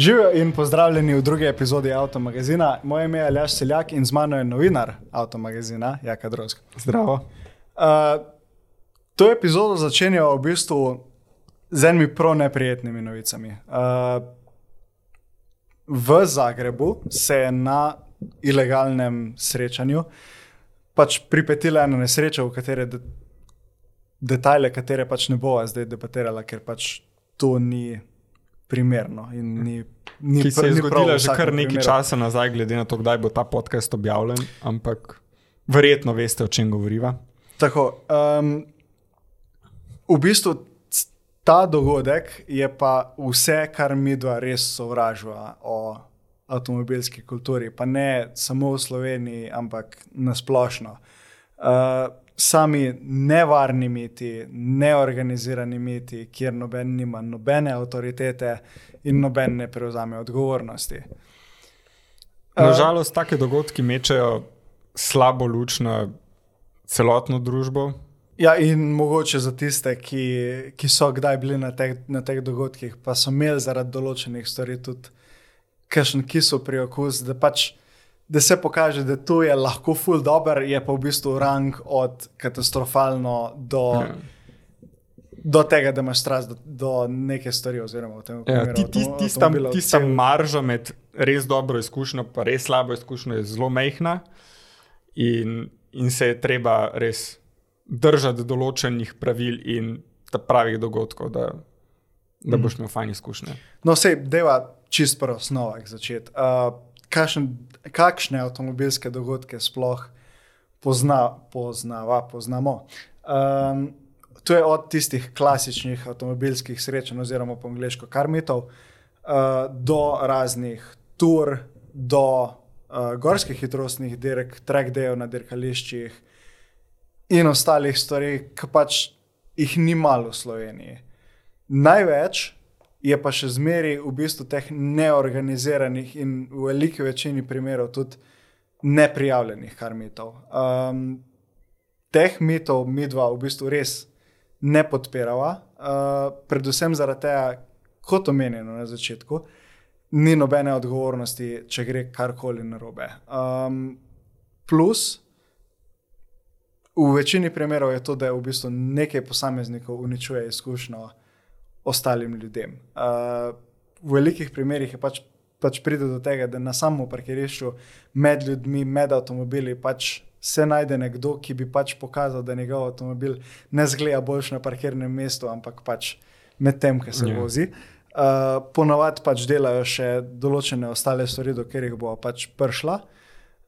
Živijo in pozdravljeni v drugi epizodi Avtomagazina. Moje ime je Aljaš Seljak in z mano je novinar Avtomagazina, Jaka Drosk. Zdravo. Uh, to epizodo začenjajo v bistvu z enimi prav neprijetnimi novicami. Uh, v Zagrebu se je na ilegalnem srečanju pač pripetila ena nesreča, v katere de detajle, katere pač ne bova zdaj debatirala, ker pač to ni primerno. Ni, ni Ki se je zgodila že kar nekaj primeru. časa nazaj, glede na to, kdaj bo ta podcast objavljen, ampak verjetno veste, o čem govoriva. Tako, um, v bistvu ta dogodek je pa vse, kar mi dva res sovražava o avtomobilski kulturi, pa ne samo v Sloveniji, ampak nasplošno. Uh, sami nevarni miti, neorganizirani miti, kjer noben nima nobene avtoritete in noben ne prevzame odgovornosti. Nažalost, take dogodki mečejo slabo luč na celotno družbo. Ja, in mogoče za tiste, ki, ki so kdaj bili na teh, na teh dogodkih, pa so imeli zaradi določenih stvari tudi kakšen kisel pri okus, da pač. Da se pokaže, da to je lahko ful dobr, je pa v bistvu rang od katastrofalno do, Ja. do tega, da imaš strast do, do neke stvari. Oziroma, v tem Ja, primeru ti, ti, avtomo- tista, avtomobilov. tista Cel- marža med res dobro izkušnjo in res slabo izkušnjo je zelo mehna, in, in se je treba res držati določenih pravil in pravih dogodkov, da, da boš imel fajn izkušnje. No, vse deva čist po osnovah začeti. Uh, kakšen, kakšne avtomobilske dogodke sploh pozna, poznava, poznamo? Um, to je od tistih klasičnih avtomobilskih srečanj, oziroma po angliško karmitov, uh, do raznih tur, do uh, gorskih hitrostnih dirk, track dayov na dirkališčih in ostalih stvari, ki pač jih ni malo v Sloveniji. Največ je pa še zmeraj v bistvu teh neorganiziranih in v veliki večini primerov tudi neprijavljenih kar mitov. Um, teh mitov mi dva v bistvu res ne podpirava, uh, predvsem zaradi tega, kot omenjeno na začetku, ni nobene odgovornosti, če gre karkoli narobe. Um, plus, v večini primerov je to, da v bistvu nekaj posameznikov uničuje izkušnjo ostalim ljudem. Uh, v velikih primerih je pač, pač pride do tega, da na samem parkirišču med ljudmi, med avtomobili pač se najde nekdo, ki bi pač pokazal, da njegov avtomobil ne zgleda boljš na parkirnem mestu, ampak pač med tem, ki se Ja. yeah. vozi. Uh, Ponovadi pač delajo še določene ostale stvari, do katerih bo pač prišla.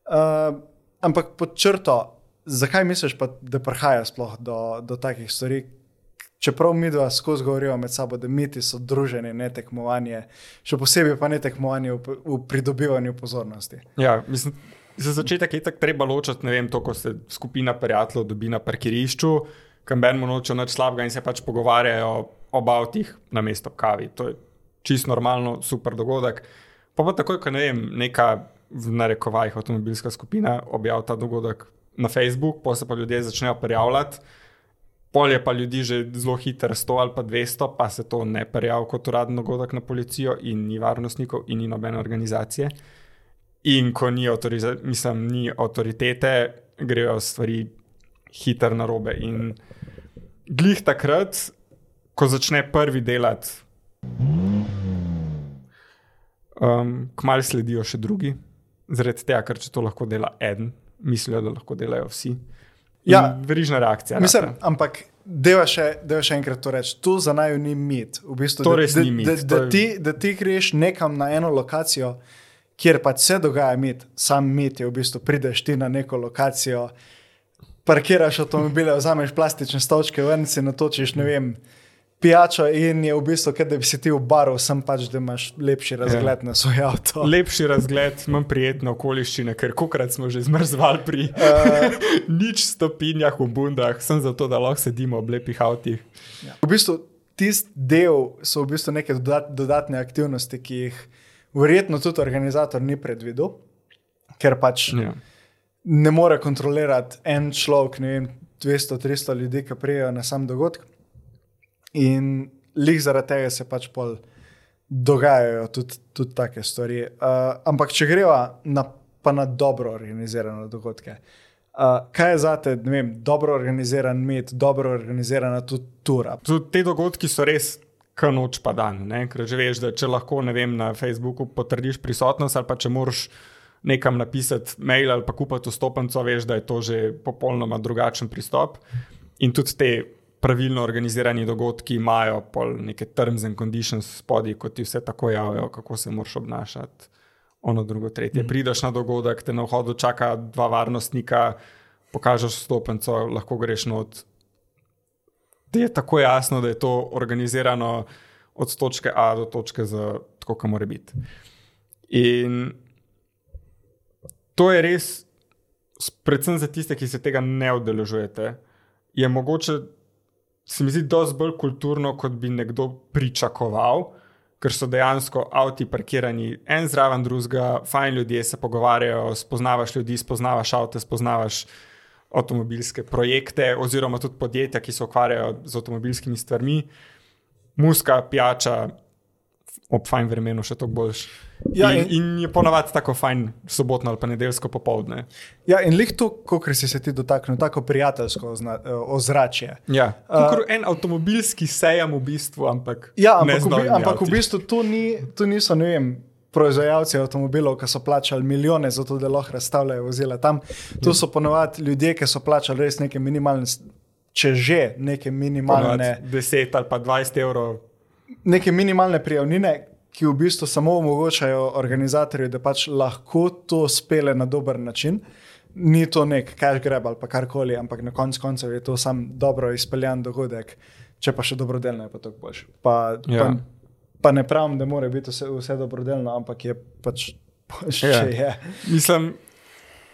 Uh, ampak pod črto, zakaj misliš, pa, da prihaja sploh do, do takih stvari? Čeprav mi dva skozi govorijo med sabo, da miti so druženje, ne tekmovanje, še posebej pa ne tekmovanje v, v pridobivanju pozornosti. Ja, mislim, za začetek je tako treba ločiti, ne vem, to, ko se skupina prijateljev dobi na parkirišču, kam benmo nočejo nič slabega in se pač pogovarjajo o avtih na mesto kavi. To je čist normalno, super dogodek. Pa pa takoj, ko ne vem, neka v narekovajih avtomobilska skupina objavi ta dogodek na Facebook, pa se pa ljudje začnejo prijavljati. Pol je pa ljudi že zelo hitro, 100 ali pa 200, pa se to ne prijavi kot uraden dogodek na policijo, in ni varnostnikov, in ni nobene organizacije. In ko ni, autoriza- mislim, ni avtoritete, grejo stvari hitro na robe. In glih takrat, ko začne prvi delati, um, kmalu sledijo še drugi, zaradi tega, ker če to lahko dela en, mislijo, da lahko delajo vsi. Ja. verižna reakcija. Mislim, rata. ampak deva še, deva še enkrat to reči. Tu za naju ni mit. V bistvu, To res da, ni mit, Da, da, je- ti, da ti greš nekam na eno lokacijo, kjer pač se dogaja mit, sam mit je v bistvu, prideš ti na neko lokacijo, parkiraš avtomobile, vzameš plastične stolčke, ven si natočiš, ne vem. Pijačo in je v bistvu, da bi si ti v baru, sem pač, da imaš lepši razgled ja. na svoj avto. Lepši razgled, manj prijetne okoliščine, ker kokrat smo že zmrzvali pri Uh, nič stopinjah v bundah, sem zato, da lahko sedimo ob lepih avtih. Ja. V bistvu tisti del so v bistvu neke dodat, dodatne aktivnosti, ki jih verjetno tudi organizator ni predvidel, ker pač Ja. ne more kontrolirati en človek, ne vem, 200-300 ljudi, ki prijajo na sam dogodek. In lih zaradi tega se pač pol dogajajo tudi, tudi take stvari. Uh, ampak če greva na, pa na dobro organizirane dogodke. Uh, kaj je za te, ne vem, dobro organiziran med, dobro organizirana tudi tura? Tudi te dogodki so res. Noč pa dan, ne? ker že veš, da če lahko vem, na Facebooku potrdiš prisotnost, ali pa če moraš nekam napisati mail ali pa kupiti vstopnico, veš, da je to že popolnoma drugačen pristop. In tudi te pravilno organizirani dogodki imajo neke terms and conditions spodaj, kot ti vse tako javijo, kako se moraš obnašati. Ono, drugo, tretje. Mm. Prideš na dogodek, te na vhodu čaka dva varnostnika, pokažeš stopnico, lahko greš not. Ti je tako jasno, da je to organizirano od točke A do točke Z, tako kot mora biti. In to je res, predvsem za tiste, ki se tega ne udeležujete, je mogoče se mi zdi, da je bolj kulturno, kot bi nekdo pričakoval, ker so dejansko avti parkirani en zraven drugega, fajn ljudje se pogovarjajo, spoznavaš ljudi, spoznavaš avto, spoznavaš avtomobilske projekte, oziroma tudi podjetja, ki se ukvarjajo z avtomobilskimi stvarmi, muska, pijača, ob fajn vremenu še toliko boljši. Ja, in, in je ponovadi tako fajn, sobotno ali pa nedeljsko popoldne. Ja, in lih to, kot si se ti dotaknil, tako prijateljsko eh, ozračje. Ja, uh, en avtomobilski sejem v bistvu, ampak. Ja, ampak, v, ampak v bistvu tu, ni, tu niso, ne vem. Proizvajalci avtomobilov, ki so plačali milijone za to, da lahko razstavljajo vozila tam, tu so ponovadi ljudje, ki so plačali res neke minimalne, če že neke minimalne. Ponovadi 10 ali pa 20 evrov neke minimalne prijavnine, ki v bistvu samo omogočajo organizatorju, da pač lahko to spele na dober način. Ni to nek cash grab ali karkoli, ampak na koncu koncev je to sam dobro izpeljan dogodek, če pa še dobrodelno je pa to boljše. Pa, ja. pa, pa ne pravim, da mora biti vse, vse dobrodelno, ampak je pač še ja. je. Mislim,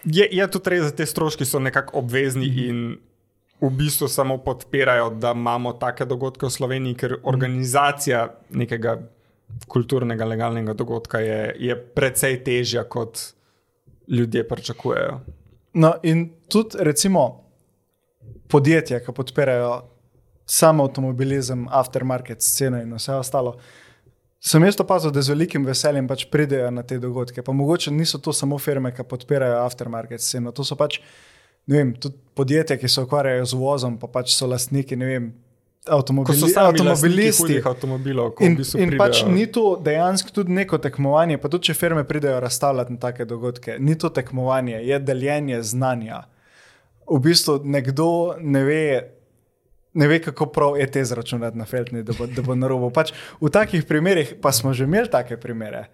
je, je tudi res, da te stroški so nekako obvezni mm -hmm. in v bistvu samo podpirajo, da imamo take dogodke v Sloveniji, ker organizacija nekega kulturnega, legalnega dogodka je, je precej težja, kot ljudje pričakujejo. No, in tudi, recimo, podjetja, ki podpirajo samo avtomobilizem, aftermarket, scene in vse ostalo. Sem jaz opazil, da z velikim veseljem pač pridejo na te dogodke. Pa mogoče niso to samo firme, ki podpirajo aftermarket sceno, to so pač vem, tudi podjetja, ki se ukvarjajo z vozom, pa pač so lastniki. Vem, Avtomobili, avtomobilisti, avtomobilov, in, in pač ni to dejansko tudi neko tekmovanje. Pa tudi, če firme pridejo razstavljati na take dogodke, ni to tekmovanje, je deljenje znanja. V bistvu nekdo ne ve, ne ve kako prav je te zračunati na feltni, da bo, bo na robu. Pač v takih primerih, pa smo že imeli take primere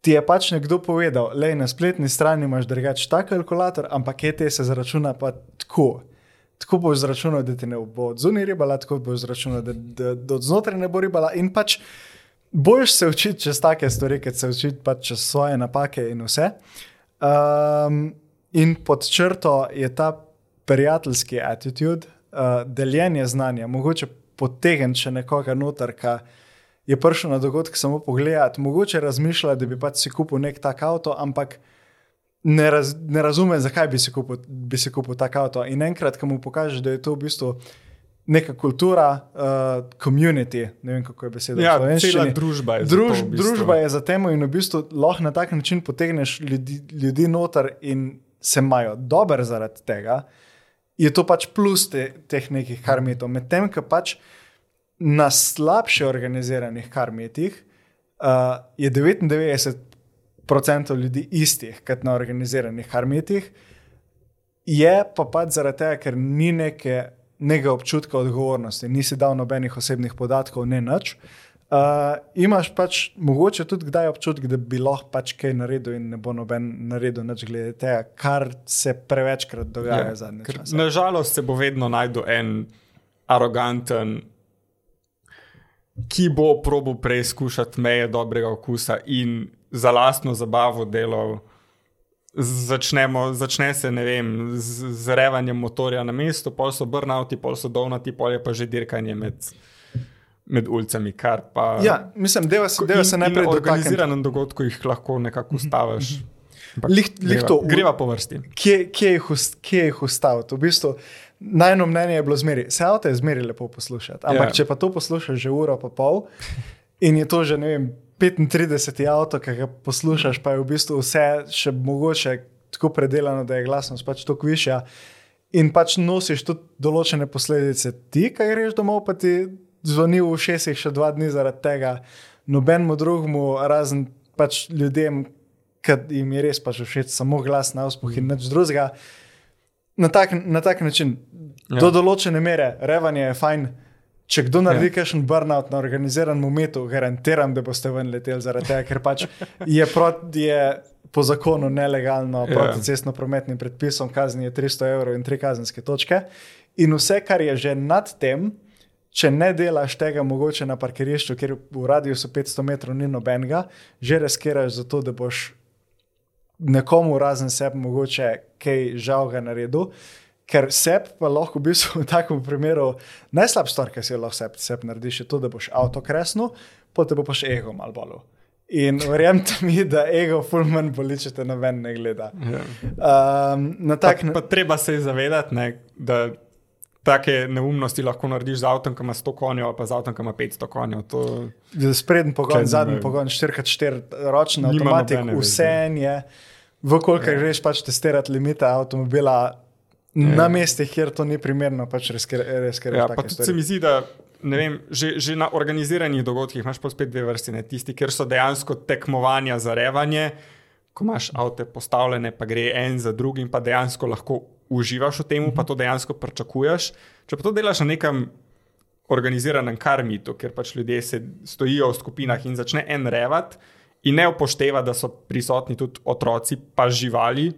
ti je pač nekdo povedal, da na spletni strani imaš drugačen ta kalkulator, ampak ET se zračuna pa tako. Tako bo izračunal, da ti ne bo od zunaj ribala, tako bo izračunal, da, da, da od znotraj ne bo ribala. In pač boš se učiti čez take stvari, kot se učiti pač čez svoje napake in vse. Um, in pod črto je ta prijateljski attitude, uh, deljenje znanja, mogoče potegniti še nekoga noter, kar je prišel na dogodek samo pogledati, mogoče razmišlja, da bi pač si kupil nek tak avto, ampak ne, raz, ne razume, zakaj bi si, kupil, bi si kupil tak avto. In enkrat, ko mu pokažeš, da je to v bistvu neka kultura, uh, community, ne vem kako je beseda. Ja, cela družba je Druž, za to. Družba je za tem in v bistvu lahko na tak način potegneš ljudi, ljudi noter in se imajo dobro zaradi tega. Je to pač plus te, teh nekih karmitov. Medtem, ko pač na slabše organiziranih karmetih uh, je 99% ljudi istih kot na organiziranih karmetih, je pa pač zaradi tega, ker ni neke, neke občutka odgovornosti, nisi dal nobenih osebnih podatkov, ne nič. Uh, imaš pač mogoče tudi kdaj občutek, da bi lahko pač kaj naredil in ne bo noben naredil nič glede tega, kar se prevečkrat dogaja ja, zadnje. Nažalost se bo vedno najdel en aroganten ki bo probo preizkušati meje dobrega okusa in za lastno zabavo delal. Začnemo, začne se vem, z, z revanjem motorja na mestu, pol so brnauti, pol so dolnati, pol je pa že dirkanje med, med ulicami. Pa, ja, mislim, da se najprej na organiziranem dogodku jih lahko nekako ustaviš. Mm -hmm. Lih, lih to, greva po vrsti. Kje, kje jih ustaviti? V bistvu, najno mnenje je bilo zmeri. Se avto je zmeri lepo poslušati. Ampak, yeah. Ja. če pa to poslušaš že uro, pa pol, in je to že ne vem, 35 avto, ki ga poslušaš, pa je v bistvu vse še mogoče tako predelano, da je glasnost pač tako višja. In pač nosiš tudi določene posledice, ti, ki greš domov, pa ti zvoni v šestih še dva dni zaradi tega, nobenemu drugemu, razen pač ljudem, ki jim je res pač všeč samo glas na uspuh in nič drugega. Na tak, na tak način, ja. do določene mere, revanje je fajn. Če kdo naredi ja. kakšen burnout na organiziranem umetu, garantiram, da boste ven leteli zaradi tega, ker pač je, prot, je po zakonu nelegalno ja. proti cestno-prometnim predpisom, kazni je 300 evrov in tri kazenske točke. In vse, kar je že nad tem, če ne delaš tega mogoče na parkirišču, kjer v radiusu 500 metrov ni nobenega, že reskiraš za to, da boš nekomu razen sebi mogoče kaj žal ga naredil. Ker sep pa lahko v bistvu v takem primeru najslabša stvar, ki si jo lahko sep, sep narediš, je to, da boš avto kresno, potem bo pa še ego malo bolj. In verjamem mi, da ego fulman boli, če te noben ne gleda. Um, tak, pa, pa treba se zavedati, ne, da take neumnosti lahko narediš z avtom, ki ima 100 konjev, pa z avtom, ki ima 500 konjev. To... Spreden pogon, zadnji pogon, 4x4 ročni avtomatik, vse je. Vkolikor ja. greš pač testirati limite avtomobila, na mestih, kjer to ni primerno, pač res res. Ja, pa tudi se mi zdi, da vem, že, že na organiziranih dogodkih imaš pa spet dve vrsti. Ne? Tisti, kjer so dejansko tekmovanja za revanje, ko imaš avto postavljene, pa gre en za drugim, pa dejansko lahko uživaš v tem, pa to dejansko pričakuješ. Če pa to delaš na nekem organiziranem karmitu, ker pač ljudje se stojijo v skupinah in začne en revat. In ne upošteva, da so prisotni tudi otroci, pa živali,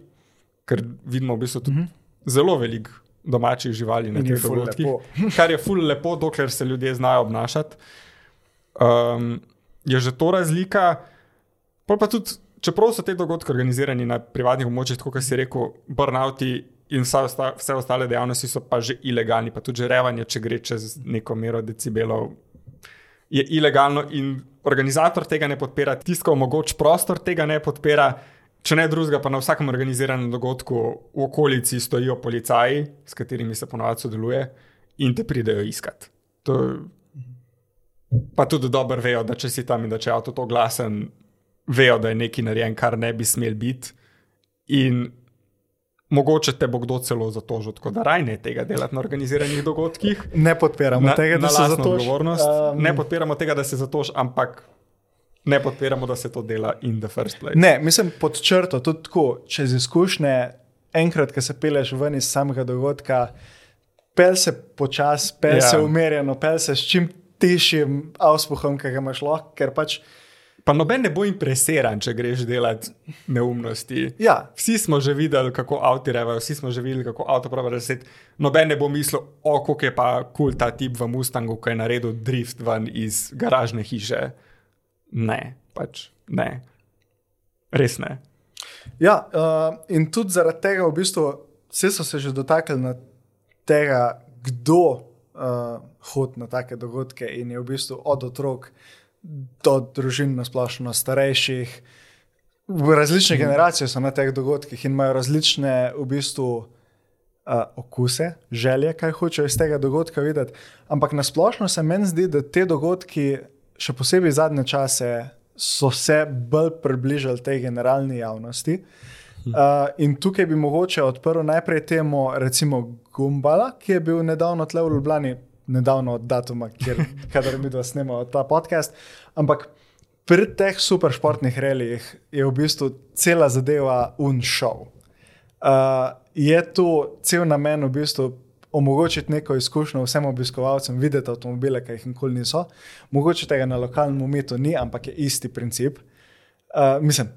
ker vidimo v bistvu tudi mhm. -huh zelo veliko domačih živali na teh dogodkih, kar je ful lepo, dokler se ljudje znajo obnašati. Um, je že to razlika. Pa pa tudi, čeprav so te dogodke organizirani na privatnih območjih, tako kot si rekel, burnouti in vse, osta, vse ostale dejavnosti so pa že ilegalni, pa tudi že revanje, če gre čez neko mero decibelov, je ilegalno in organizator tega ne podpira, tiskal mogoč prostor tega ne podpira. Če ne drugega, pa na vsakem organiziranem dogodku v okolici stojijo policaji, s katerimi se ponovadi sodeluje, in te pridejo iskat. To, pa tudi dobro vejo, da če si tam in da če je avto to glasen, vejo, da je nekaj narejen, kar ne bi smel biti. In mogoče te bo kdo celo zatožil, tako da raj ne tega delati na organiziranih dogodkih. Ne podpiramo na, tega, da se zatožiš. Um... Ne podpiramo tega, da se zatožiš, ampak ne podpiramo, da se to dela in the first place. Ne, mislim pod črto, tudi tako, čez izkušnje, enkrat, ko se peleš ven iz samega dogodka, pel se počasi, pel ja. se umirjeno, pel se s čim tišjim avspuhom, ki ga imaš lahko, ker pač. Pa noben ne bo impresiran, če greš delati neumnosti. Ja. Vsi smo že videli, kako avto revajo, vsi smo že videli, kako avto pravi reset. Noben ne bo mislil, o, kako je pa kul cool ta tip v Mustangu, ki je naredil drift ven iz garažne hiše ne, pač ne. Res ne. Ja, uh, in tudi zaradi tega, v bistvu, vsi so se že dotaknili tega, kdo uh, hodi na take dogodke in je v bistvu od otrok do družin, na splošno starejših. Različne mm. generacije so na teh dogodkih in imajo različne v bistvu, uh, okuse, želje, kaj hočejo iz tega dogodka videti. Ampak na splošno se meni zdi, da te dogodki še posebej zadnje čase, so se bolj približali tej generalni javnosti. Uh, in tukaj bi mogoče odprl najprej temo, recimo Gumbala, ki je bil nedavno tle v Ljubljani, nedavno od datuma, kjer mi dva snemamo ta podcast. Ampak pri teh superšportnih relijih je v bistvu cela zadeva unšov. Uh, je tu cel namen v bistvu omogočiti neko izkušnjo vsem obiskovalcem, videti avtomobile, ki jih nikoli niso. Mogoče tega na lokalnem umetu ni, ampak je isti princip. Uh, mislim,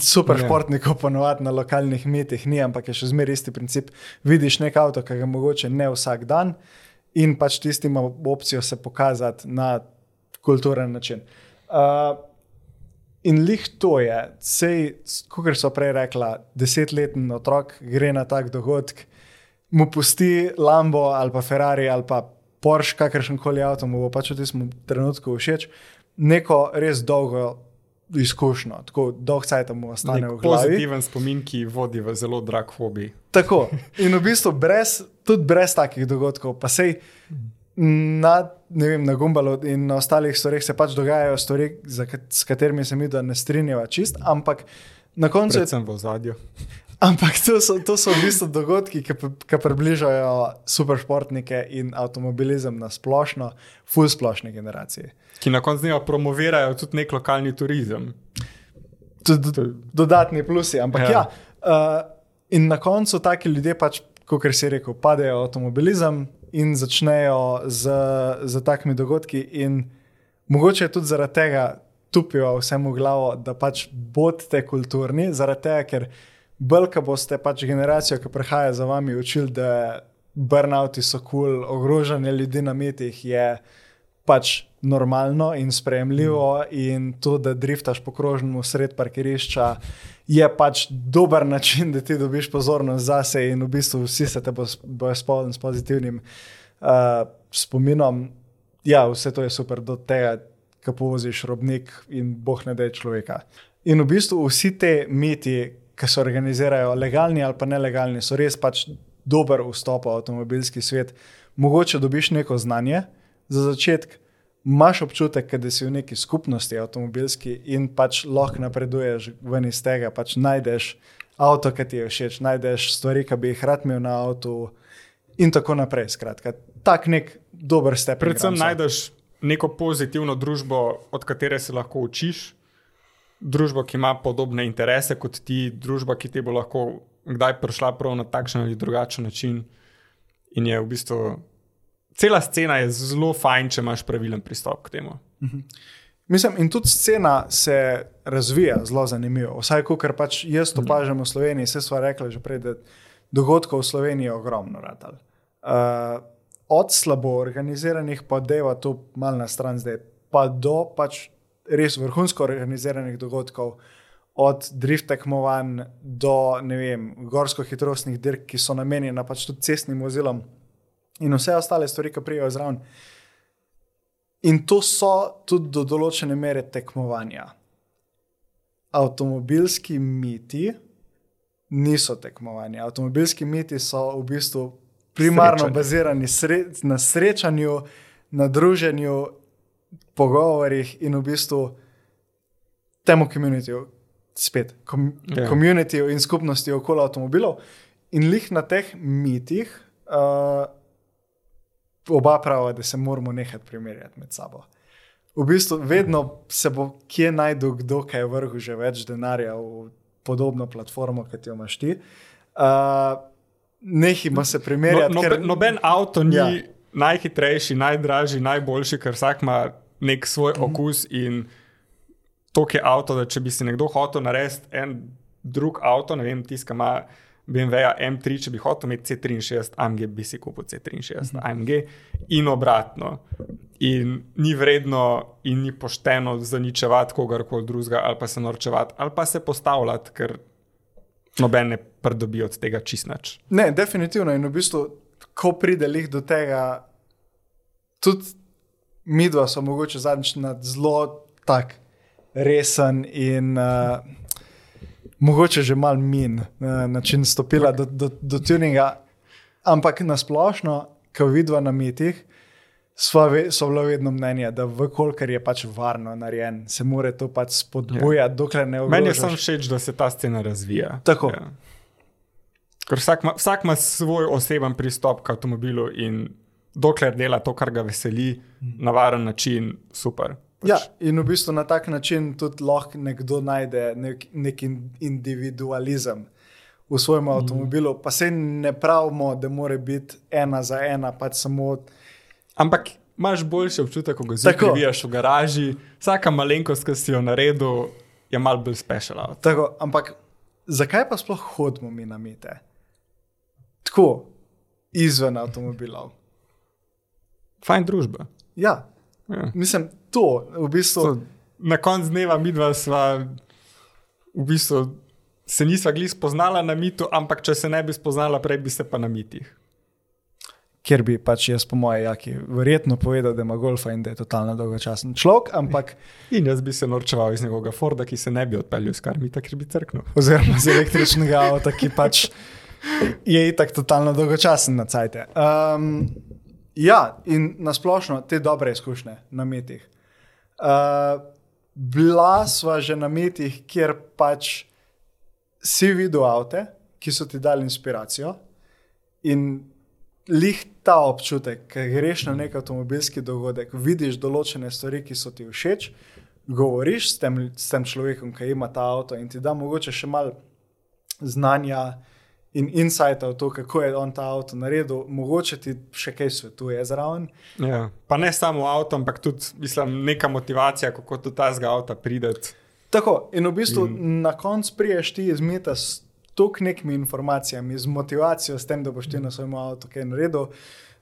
super športnikov ponovadi na lokalnih metih ni, ampak je še zmeraj isti princip. Vidiš nek avto, ki ga mogoče ne vsak dan in pač tisti ima opcijo se pokazati na kulturen način. Uh, In lih to je, kot so prej rekla, desetletni otrok gre na tak dogodek, mu pusti Lambo ali pa Ferrari ali pa Porsche, kakršen koli avto, mu bo pač v tem trenutku všeč, neko res dolgo izkušnjo, tako dolg cajt mu ostane v glavi. Pozitiven spomin, ki vodi v zelo drag hobi. Tako. In v bistvu brez, tudi brez takih dogodkov, pa sej na, vem, na Gumbalu in na ostalih stvareh se pač dogajajo stvari, kat- s katerimi se mi da ne strinjava čist, ampak na koncu Predvsem v zadju. Ampak to so, to so v bistvu dogodki, ki, ki približajo superšportnike in avtomobilizem na splošno, full splošni generaciji. Ki na koncu dneva promovirajo tudi nek lokalni turizem. Tudi dodatni plusi. Ampak Ja. ja uh, in na koncu taki ljudje, pač, kot si rekel, padejo avtomobilizem in začnejo z, z takimi dogodki, in mogoče tudi zaradi tega tupijo vsemu glavo, da pač bodite kulturni, zaradi tega, ker ko boste pač generacijo, ki prihaja za vami, učili, da burnouti so kul, cool, ogrožanje ljudi na metih je pač normalno in sprejemljivo, in to, da driftaš po krožnemu sred parkirišča, je pač dober način, da ti dobiš pozornost zase in v bistvu vsi se te bo- bojo spomnili s pozitivnim uh, spominom. Ja, vse to je super do tega, ko povoziš robnik in boh ne da človeka. In v bistvu vsi te miti, ki se organizirajo, legalni ali pa nelegalni, so res pač dober vstop v avtomobilski svet. Mogoče dobiš neko znanje za začetek, imaš občutek, da si v neki skupnosti avtomobilski in pač lahko napreduješ ven iz tega, pač najdeš avto, ki ti je všeč, najdeš stvari, ki bi jih rad imel na avtu in tako naprej. Skratka, tak nek dober step. Predvsem najdeš neko pozitivno družbo, od katere se lahko učiš, družbo, ki ima podobne interese kot ti, družba, ki ti bo lahko kdaj prišla prav na takšen ali drugačen način. In je v bistvu cela scena je zelo fajn, če imaš pravilen pristop k temu. Mislim, in tudi scena se razvija zelo zanimivo. Vsaj, kar pač jaz opažam v Sloveniji, vse smo rekli že prej, da dogodkov v Sloveniji je ogromno. ratal. Uh, od slabo organiziranih, pa deva to mal na stran zdaj, pa do pač res vrhunsko organiziranih dogodkov, od drift tekmovanj do vem, gorsko-hitrostnih dirk, ki so namenjena pač tudi cestnim vozilom in vse ostale stvari, ki prijajo zraven. In to so tudi do določene mere tekmovanja. Avtomobilski miti niso tekmovanja. Avtomobilski miti so v bistvu primarno Srečanje. bazirani sre na srečanju, na druženju, pogovorih in v bistvu temu komunitiju, spet Ja. komunitiju in skupnosti okoli avtomobilov. In lih na teh mitih. Uh, oba pravijo, da se moramo nehati primerjati med sabo. V bistvu, vedno se bo kje najdel kdo, ki je vrhu že več denarja v podobno platformo, kot jo imaš ti. Uh, Nehimo se No, primerjati. no, ker- noben avto ni Ja. najhitrejši, najdražji, najboljši, ker vsak ima nek svoj Mhm. okus in to je avto, če bi si nekdo hotel narediti en drug avto, ne vem, tiska ima BMW M3, če bi hotel imeti C63 AMG, bi si kupil C63 AMG in obratno. In ni vredno in ni pošteno zaničevati kogarkoli drugega, ali pa se norčevati, ali pa se postavljati, ker noben ne pridobi od tega čist nič. Ne, definitivno. In v bistvu, ko pride lih do tega, tudi mi dva smo mogoče zadnjič na zelo tak resen in uh, mogoče že mal min uh, način stopila do, do, do tuninga. Ampak nasplošno, ko vidva na mitih, sva ve, so bila vedno mnenja, da vkolikor je pač varno narejen, se mora to pač spodbujati, dokler ne Meni je ogrožaš. samo všeč, da se ta scena razvija. Tako. Ja. Ker vsak ima, vsak ima svoj oseben pristop k avtomobilu in dokler dela to, kar ga veseli, na varen način, super. Pač, Ja, in v bistvu na tak način tudi lahko nekdo najde nek, nek in- individualizem v svojem Mhm. avtomobilu. Pa se ne pravimo, da mora biti ena za ena, pač samo. Ampak imaš boljši občutek, ko ga vidiš v garaži. Vsaka malenkost, ki si jo naredil, je mal bolj special. Tako, ampak zakaj pa sploh hodimo mi na mite? Tako, izven avtomobilov. Fajn družba. Ja, Ja. mislim, to v bistvu. So, na koncu dneva mi dva sva v bistvu. Se nisva glih spoznala na mitu, ampak če se ne bi spoznala, prej bi se pa na mitih. Ker bi pač jaz, po mojem, jaki, verjetno povedal, da ima golfa in da je totalno dolgočasen človek, ampak In jaz bi se norčeval iz njegovega Forda, ki se ne bi odpeljal iz karmita, ker bi crknil. oziroma z električnega avta, ki pač je itak totalno dolgočasen na cajt. Um, ja, in nasplošno te dobre izkušnje na metih. Uh, bila sva že na metih, kjer pač si videl avte, ki so ti dali inspiracijo. In lih ta občutek, ki greš na nek avtomobilski dogodek, vidiš določene stvari, ki so ti všeč, govoriš s tem, s tem človekom, ki ima ta avto in ti da mogoče še malo znanja. In insight v to, kako je on ta avto naredil, mogoče ti še kaj svetuje zraven. Ja. Pa ne samo avto, ampak tudi mislim, neka motivacija, kako do tega avta prideti. Tako, in v bistvu in... na koncu priješ ti izmeta s toliko nekimi informacijami, z motivacijo, s tem, da boš ti na svojem avtu kaj naredil,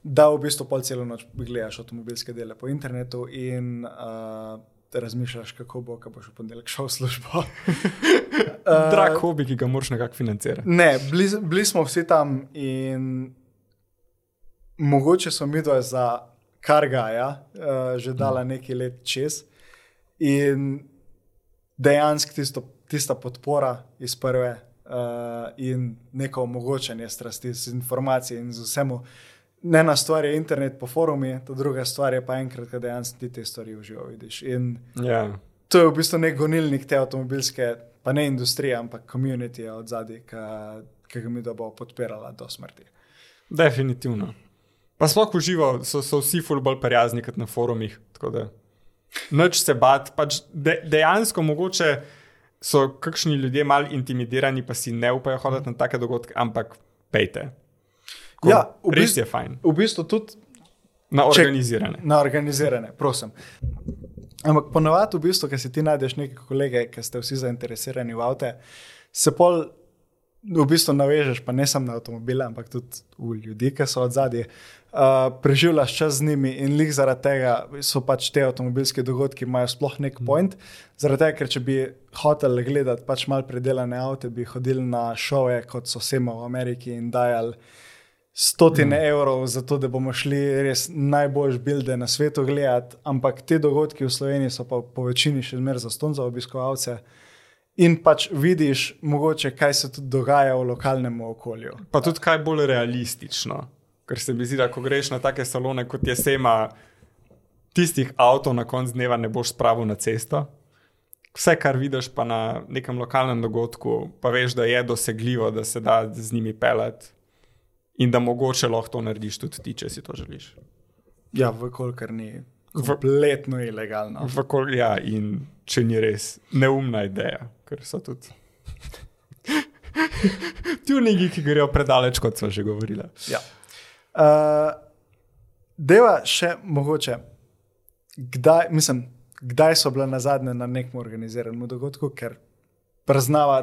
da v bistvu pol celo noč gledaš avtomobilske dele po internetu in uh, razmišljaš, kako bo, ko boš v ponedeljek šel v službo. Drag hobi, ki ga moraš nekako financirati. Ne, bili, bili smo vsi tam in mogoče so mi dva za kargaja uh, že dala nekaj let čez. In dejansko tisto, tista podpora iz prve uh, in neko omogočanje strasti z informacijami in z vsemu. Na stvar je internet po forumi, ta druga stvar je pa enkrat, ko dejansko ti te stvari uživaš. In yeah. to je v bistvu nek gonilnik te avtomobilske, pa ne industrije, ampak komunitije od zadaj, ki ga mi bo podpirala do smrti. Definitivno. Pa sploh uživo, so, so vsi ful bolj prijazni kot na forumih. Noč se bat, pač de, dejansko mogoče so kakšni ljudje malo intimidirani, pa si ne upajo hoditi na take dogodke, ampak pejte. Ko, Ja, v res bistvu- je fajn. V bistvu tudi Na Če- organizirane. na organizirane, prosim. Ampak ponovadi, v bistvu, ker si ti najdeš neke kolege, ki ste vsi zainteresirani v avte, se pol v bistvu navežeš, pa ne samo na avtomobile, ampak tudi v ljudi, ki so od zadaj. Uh, preživljaš čas z njimi in lih zaradi tega so pač te avtomobilske dogodki, imajo sploh nek point. Zaradi tega, ker če bi hotel gledati pač mal predelane avte, bi hodili na šove, kot so Sema v Ameriki in dajali stotine mm. evrov za to, da bomo šli res najboljš bilde na svetu gledati, ampak te dogodki v Sloveniji so pa po večini še zmeraj zaston za obiskovalce. In pač vidiš, mogoče, kaj se tudi dogaja v lokalnem okolju. Pa tudi kaj bolj realistično. Ker se mi zdi, da ko greš na take salone kot je Sema, tistih avtov na koncu dneva ne boš spravil na cesto. Vse, kar vidiš pa na nekem lokalnem dogodku, pa veš, da je dosegljivo, da se da z njimi pelati in da mogoče lahko to narediš tudi ti, če si to želiš. Ja, vkolikor ni kompletno ilegalno. Vkol, ja, in če ni res neumna ideja, ker so tudi. Tuningi, ki grejo predaleč, kot smo že govorili. Ja. Uh, deva še mogoče, kdaj, mislim, kdaj so bile na zadnje na nekem organiziranem dogodku, ker priznava,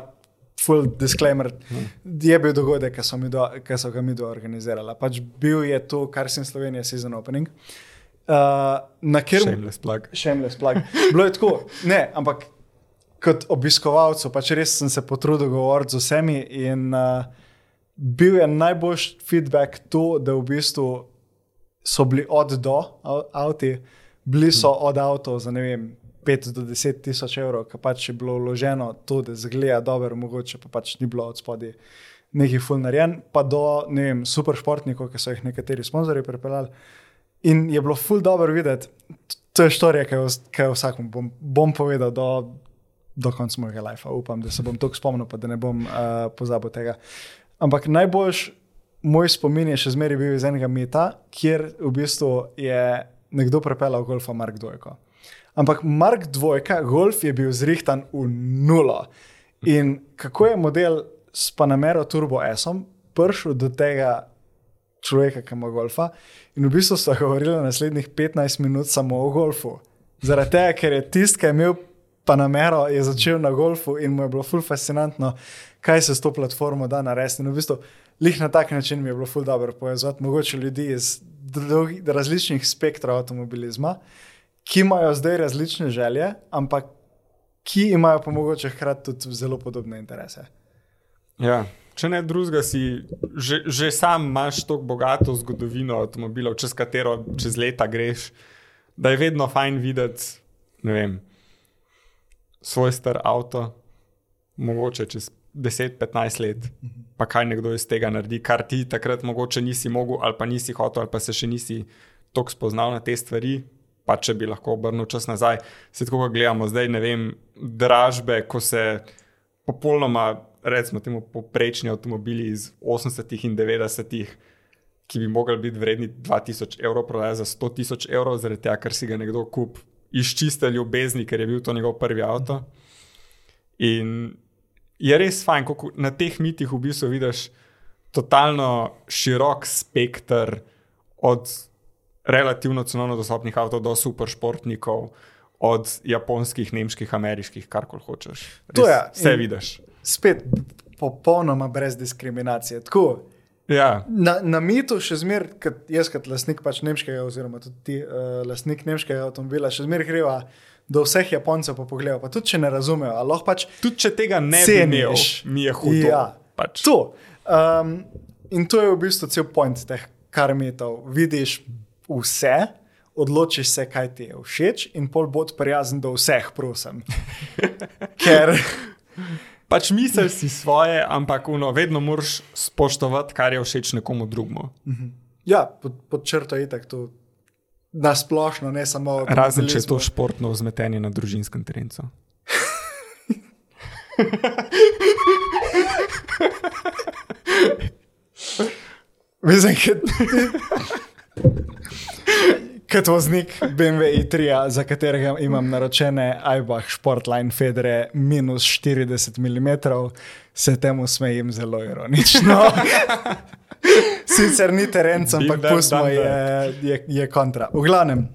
full disclaimer, hmm. je bil dogodek, ki so, do, ki so ga mi do organizirali. Pač bil je to, kar sem Slovenija season opening. Uh, na kjer Shameless plug. Shameless plug. Bilo je tako, ne, ampak kot obiskovalcu, pač res sem se potrudil govoriti z vsemi in uh, bil je najboljši feedback to, da v bistvu so bili od do av- avti, bili so od avtov za ne vem. 5 do 10 tisoč evrov, ki pač je bilo vloženo to, da zgleda dobro, mogoče pa pač ni bilo od spodaj neki full narejen, pa do vem, super športnikov, ki so jih nekateri sponzorji pripeljali. In je bilo full dobro videti, to je štorija, ki jo, vsakom bom, bom povedal do, do konca mojega life. Upam, da se bom to spomnil, pa da ne bom uh, pozabil tega. Ampak najboljš moj spomin je še zmeraj bil iz enega meta, kjer v bistvu je nekdo prepeljal golfa Mark Dvojko. Ampak Mark Dvojka, golf je bil zrihtan v nulo. In kako je model s Panamero Turbo S-om prišel do tega človeka, ki ima golfa. In v bistvu so govorili naslednjih 15 minut samo o golfu. Zaradi tega, ker je tisti, ki je imel Panamero, je začel na golfu in mu je bilo ful fascinantno, kaj se s to platformo da narediti. In v bistvu, lih na tak način mi je bilo ful dobro povezati mogoče ljudi iz različnih spektrov avtomobilizma, ki imajo zdaj različne želje, ampak ki imajo pa mogoče hkrati tudi zelo podobne interese. Ja. Če ne drugega, si že, že sam imaš tako bogato zgodovino avtomobilov, čez katero čez leta greš, da je vedno fajn videti, vem, svoj star avto, mogoče čez 10-15 let, pa kaj nekdo iz tega naredi, kar ti takrat mogoče nisi mogel, ali pa nisi hotel, ali pa se še nisi toliko spoznal na te stvari. Pa če bi lahko obrnil čas nazaj, se tako gledamo zdaj, ne vem, dražbe, ko se popolnoma, recimo, temu poprečni avtomobili iz 80-ih in 90-ih, ki bi mogli biti vredni 2000 evrov, prodajajo za 100 tisoč evrov, zaradi tega, ker si ga nekdo kup iz čiste ljubezni, ker je bil to njegov prvi avto. In je res fajn, kako na teh mitih v bistvu vidiš totalno širok spekter od relativno cenovno dostopnih avtomobilov do superšportnikov, od japonskih, nemških, ameriških, kar koli hočeš. Res, To je. Vse vidiš. Spet popolnoma brez diskriminacije. Tako, Ja, Na, na mitu še zmeraj, kot jaz, kot lastnik pač nemškega, oziroma tudi ti, uh, lastnik nemškega avtomobila, še zmeraj greva do vseh Japoncev pa pogledal. Pa tudi če ne razumejo, ali lahko pač tudi če tega ne Ceniš. imel, mi je hudo. Ja. Pač. to. Um, in to je v bistvu cel point teh karmitov. Vidiš vse, odločiš se, kaj ti je všeč, in pol bod prijazen do vseh, prosim. Ker Pač misliš si svoje, ampak uno, vedno moraš spoštovati, kar je všeč nekomu drugemu. ja, pod, pod črto je tako to. Na splošno, ne samo Razen če je to športno vzmetenje na družinskem terencu. Mislim, kot voznik BMW i3, za katerega imam naročene Aibach Sportline Federe minus 40 mm, se temu smejim zelo ironično. Sicer ni teren, ampak pustimo, done je, je, je kontra. V glavnem,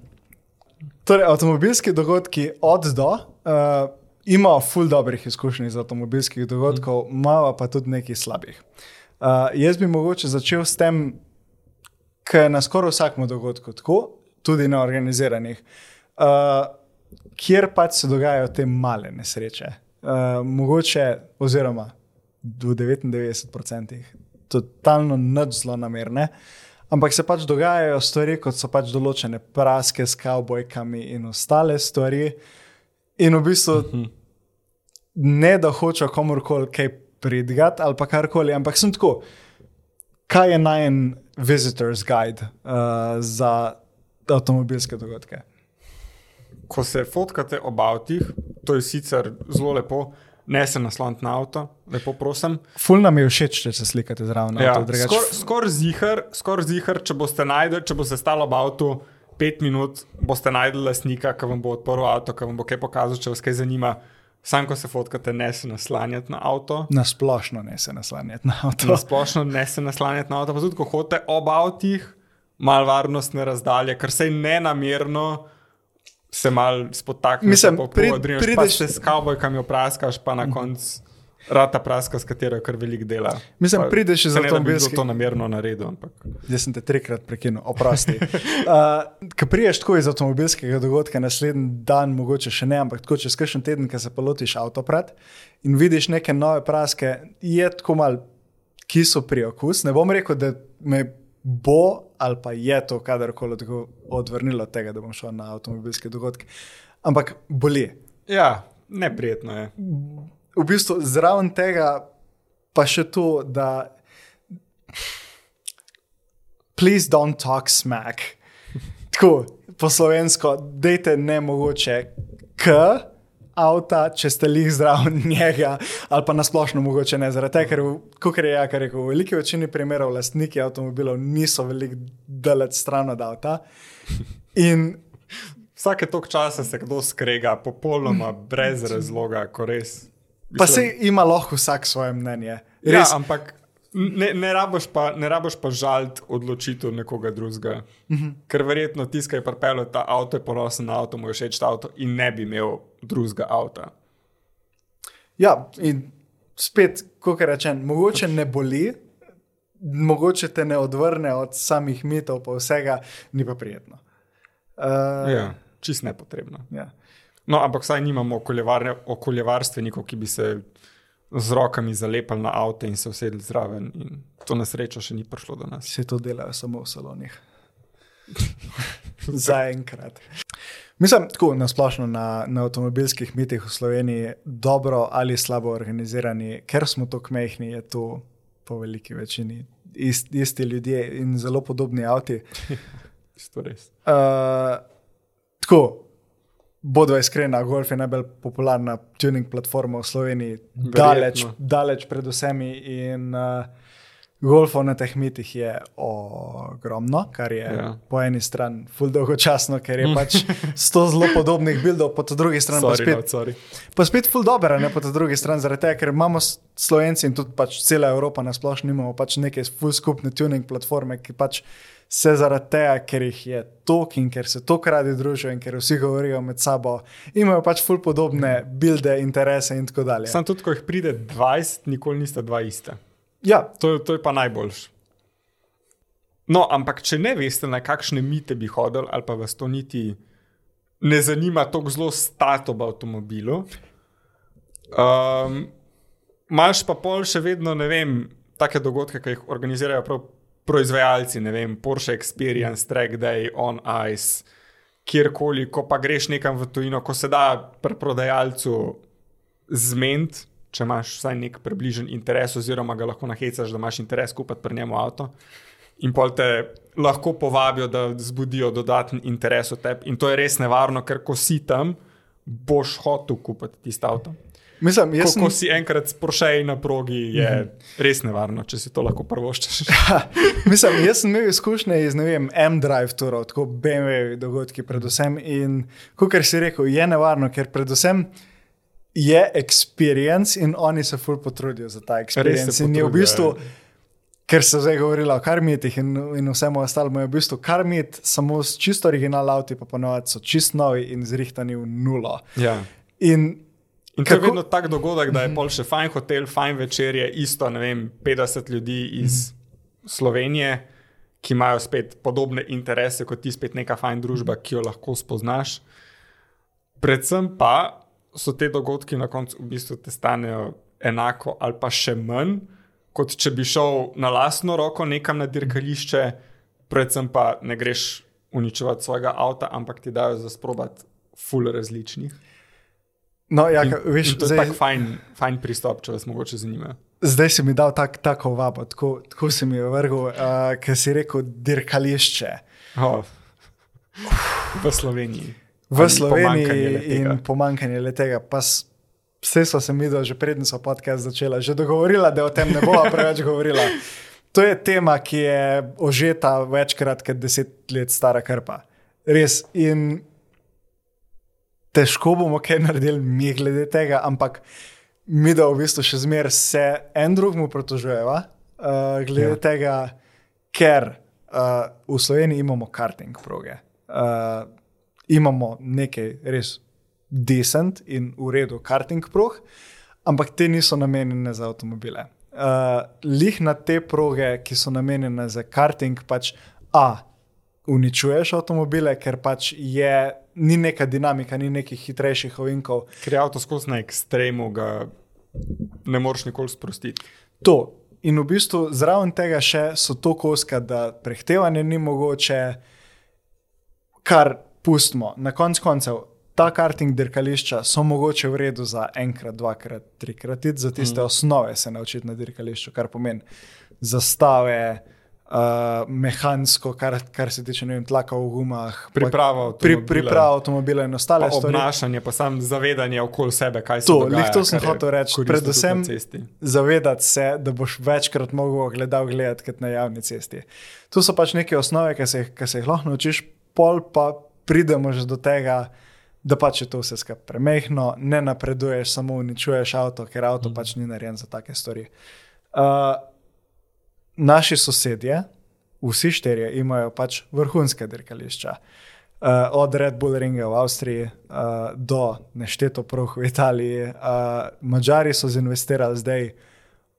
torej, avtomobilski dogodki od do. Uh, Imamo ful dobrih izkušenj z avtomobilskih dogodkov, malo pa tudi nekaj slabih. Uh, jaz bi mogoče začel s tem, kar je na skoraj vsakem dogodku tako, tudi na organiziranih, uh, kjer pač se dogajajo te male nesreče. Uh, mogoče, oziroma v 99%, totalno nič zelo namerne, ampak se pač dogajajo stvari, kot so pač določene praske s kavbojkami in ostale stvari. In v bistvu ne da hočejo komorkoli kaj pridigati ali pa karkoli, ampak sem tako. Kaj je najen visitor's guide uh, za avtomobilske dogodke? Ko se fotkate ob avtih, to je sicer zelo lepo, ne se naslonite na avto, lepo prosim. Ful nam je všeč, če se slikate zraven. Ja, avto, drugače- Skoraj skor zihar, skor zihar, če boste najdel, če boste stali ob avtu pet minut, boste najdel lastnika, ki vam bo odprl avto, ki vam bo kaj pokazal, če vas kaj zanima. Sam, ko se fotkate, ne se naslanjati na avto. Na splošno ne se naslanjati na avto. Na splošno ne se naslanjati na avto, pa tudi ko hodite ob avtih, malo varnostne razdalje, ker se ne namerno. Se mal spotakneš, Mislim, pa pri- prideš, prideš- pa se s kavbojkami opraskaš, pa na koncu rata praska, s katero je kar velik dela. Mislim, Pa prideš iz se ne, da bi to namerno naredil, ampak Jaz sem te trikrat prekinil, oprosti. Uh, Ko priješ tako iz avtomobilskega dogodka, naslednji dan, mogoče še ne, ampak tako čez kakšen teden, ko se pa lotiš avtoprat in vidiš neke nove praske, je tako mal kiso pri okus. Ne bom rekel, da me bo ali pa je to kadarkoli odvrnilo od tega, da bom šel na avtomobilske dogodke. Ampak boli. ja, neprijetno je. V bistvu zraven tega pa še to, da please don't talk smack. Tako, po slovensko, dejte ne mogoče k avta, če ste lih zraven njega, ali pa nasplošno mogoče ne. Zaradi tega, ker, kot je Jaka rekel, v veliki večini primerov lastniki avtomobilov niso veliko daleč stran od avta. In Vsake tok časa se kdo skrega, popolnoma brez razloga, ko res. Pa se ima lahko vsak svoje mnenje. Ja, Res, ampak ne, ne rabiš pa, ne rabiš pa žaliti odločitev nekoga drugega. Uh -huh. Ker verjetno tisti, ki je pripeljal ta avto, je ponosen na avto, mu je všeč ta avto in ne bi imel drugega avta. Ja, in spet, kot rečem, mogoče ne boli, mogoče te ne odvrne od samih mitov, pa vsega, ni pa prijetno. Uh, Ja, čist nepotrebno. ja. No, ampak saj nimamo okoljevar, okoljevarstvenikov, ki bi se z rokami zalepili na avto in se usedli zraven. In to na srečo še ni prišlo do nas. Vse to delajo samo v salonih. Zaenkrat. Mislim, tako nasplošno na, na avtomobilskih mitih v Sloveniji, dobro ali slabo organizirani, ker smo tako mehki, je to po veliki večini ist, isti ljudje in zelo podobni avti. Isto res. Uh, tako, bodo iskrena, Golf je najbolj popularna tuning platforma v Sloveniji, daleč, Verjetno. daleč pred vsemi. In uh, golfov na teh mitih je ogromno, kar je ja. Po eni strani ful dolgočasno, ker je pač sto zelo podobnih bildov, po drugi strani pa Sorry, spet no, sorry. Pa spet ful dobro, ne pa po drugi strani, zaradi tega, ker imamo Slovenci in tudi pač cela Evropa na splošno imamo pač neke ful skupne tuning platforme, ki pač se zaradi tega, ker jih je tok in ker se tok radi družijo in ker vsi govorijo med sabo, imajo pač ful podobne bilde, interese in tako dalje. Sam tudi, ko jih pride 20, nikoli nista dva ista. Ja, To, to je pa najboljš. No, ampak če ne veste, na kakšne mite bi hodili, ali pa vas to niti ne zanima, tako zelo stato v avtomobilu, um, imaš pa pol še vedno, ne vem, take dogodke, ki jih organizirajo prav proizvajalci, ne vem, Porsche Experience, Track Day, On Ice, kjerkoli, ko pa greš nekam v tujino, ko se da pri prodajalcu zmeniti, če imaš vsaj nek približen interes, oziroma ga lahko nahecaš, da imaš interes kupiti pri njemu avto. In pol te lahko povabijo, da zbudijo dodaten interes v tebi. In to je res nevarno, ker ko si tam, boš hotel kupiti tisto avto. Mislim, Ko, jaz sem, ko si enkrat sprošej na progi, je res nevarno, če si to lahko prvoščeš. mislim, jaz sem imel izkušnje iz ne vem, M-Drive turov, tako BMW dogodki predvsem. In kot si rekel, je nevarno, ker predvsem. Je experience in oni se ful potrudijo za ta experience. In je v bistvu, ja. ker se zdaj govorilo o karmitih in, in vsemu ostalemu, je v bistvu karmit samo s čisto original avti, pa ponovadi so čist novi in zrihtani v nulo. Ja. In In to Kako- je vedno tak dogodek, da je pol še fajn hotel, fajn večerje, isto, ne vem, 50 ljudi iz Slovenije, ki imajo spet podobne interese kot ti, spet neka fajn družba, ki jo lahko spoznaš. Predvsem pa so te dogodki na koncu v bistvu te stanejo enako ali pa še manj, kot če bi šel na lastno roko nekam na dirkališče, predvsem pa ne greš uničevati svojega avta, ampak ti dajo za sprobati ful različnih. No, ja, In, veš, in to je zdaj, tak fajn, fajn pristop, če vas mogoče zanima. zdaj si mi dal tak, tako vabo, tako, tako si mi je vrgel, uh, ker si rekel dirkališče. Oh. V Sloveniji. v Ali Sloveniji pomanjkanje le-tega. in pomankanje le tega. Vse so se mi, že prednjo so podcast začela, že dogovorila, da o tem ne bova preveč govorila. To je tema, ki je ožeta večkrat, kot deset let stara krpa. Res. In težko bomo kaj naredili mi glede tega, ampak mi da v bistvu še zmeraj se en drugemu protožujeva, uh, glede Ja. ja. tega, ker uh, v Sloveniji imamo karting proge. Uh, imamo nekaj res decent in v redu karting prog, ampak te niso namenjene za avtomobile. Uh, lih na te proge, ki so namenjene za karting, pač A. Uničuješ avtomobile, ker pač je, ni neka dinamika, ni nekih hitrejših ovinkov. Ker je avto skozi na ekstremu, ga ne moreš nikoli sprostiti. To. In v bistvu zraven tega še so to koska, da prehtevanje ni mogoče, kar pustimo. Na koncu koncev, ta karting dirkališča so mogoče v redu za enkrat, dvakrat, trikrat, za tiste mm. osnove se naučiti na dirkališču, kar pomeni zastave, uh, mehansko, kar, kar se tiče vem, tlaka v gumah, Priprava pri, avtomobila. priprava avtomobila in ostale Pa stvari. obnašanje, pa sam zavedanje okoli sebe, kaj se To, dogaja. to sem hotel reči. Predvsem zavedati se, da boš večkrat mogel gledal gledati kot na javni cesti. Tu so pač neke osnove, ki se, ki se jih lahko naučiš, pol pa pridemo že do tega, da pač je to vse skupaj premehno, ne napreduješ, samo uničuješ avto, ker avto mm. pač ni narejen za take stvari. Uh, naši sosedje, vsi štirje, imajo pač vrhunske dirkališča. Uh, od Red Bull Ringa v Avstriji uh, do nešteto prah v Italiji. Uh, Mačari so zinvestirali zdaj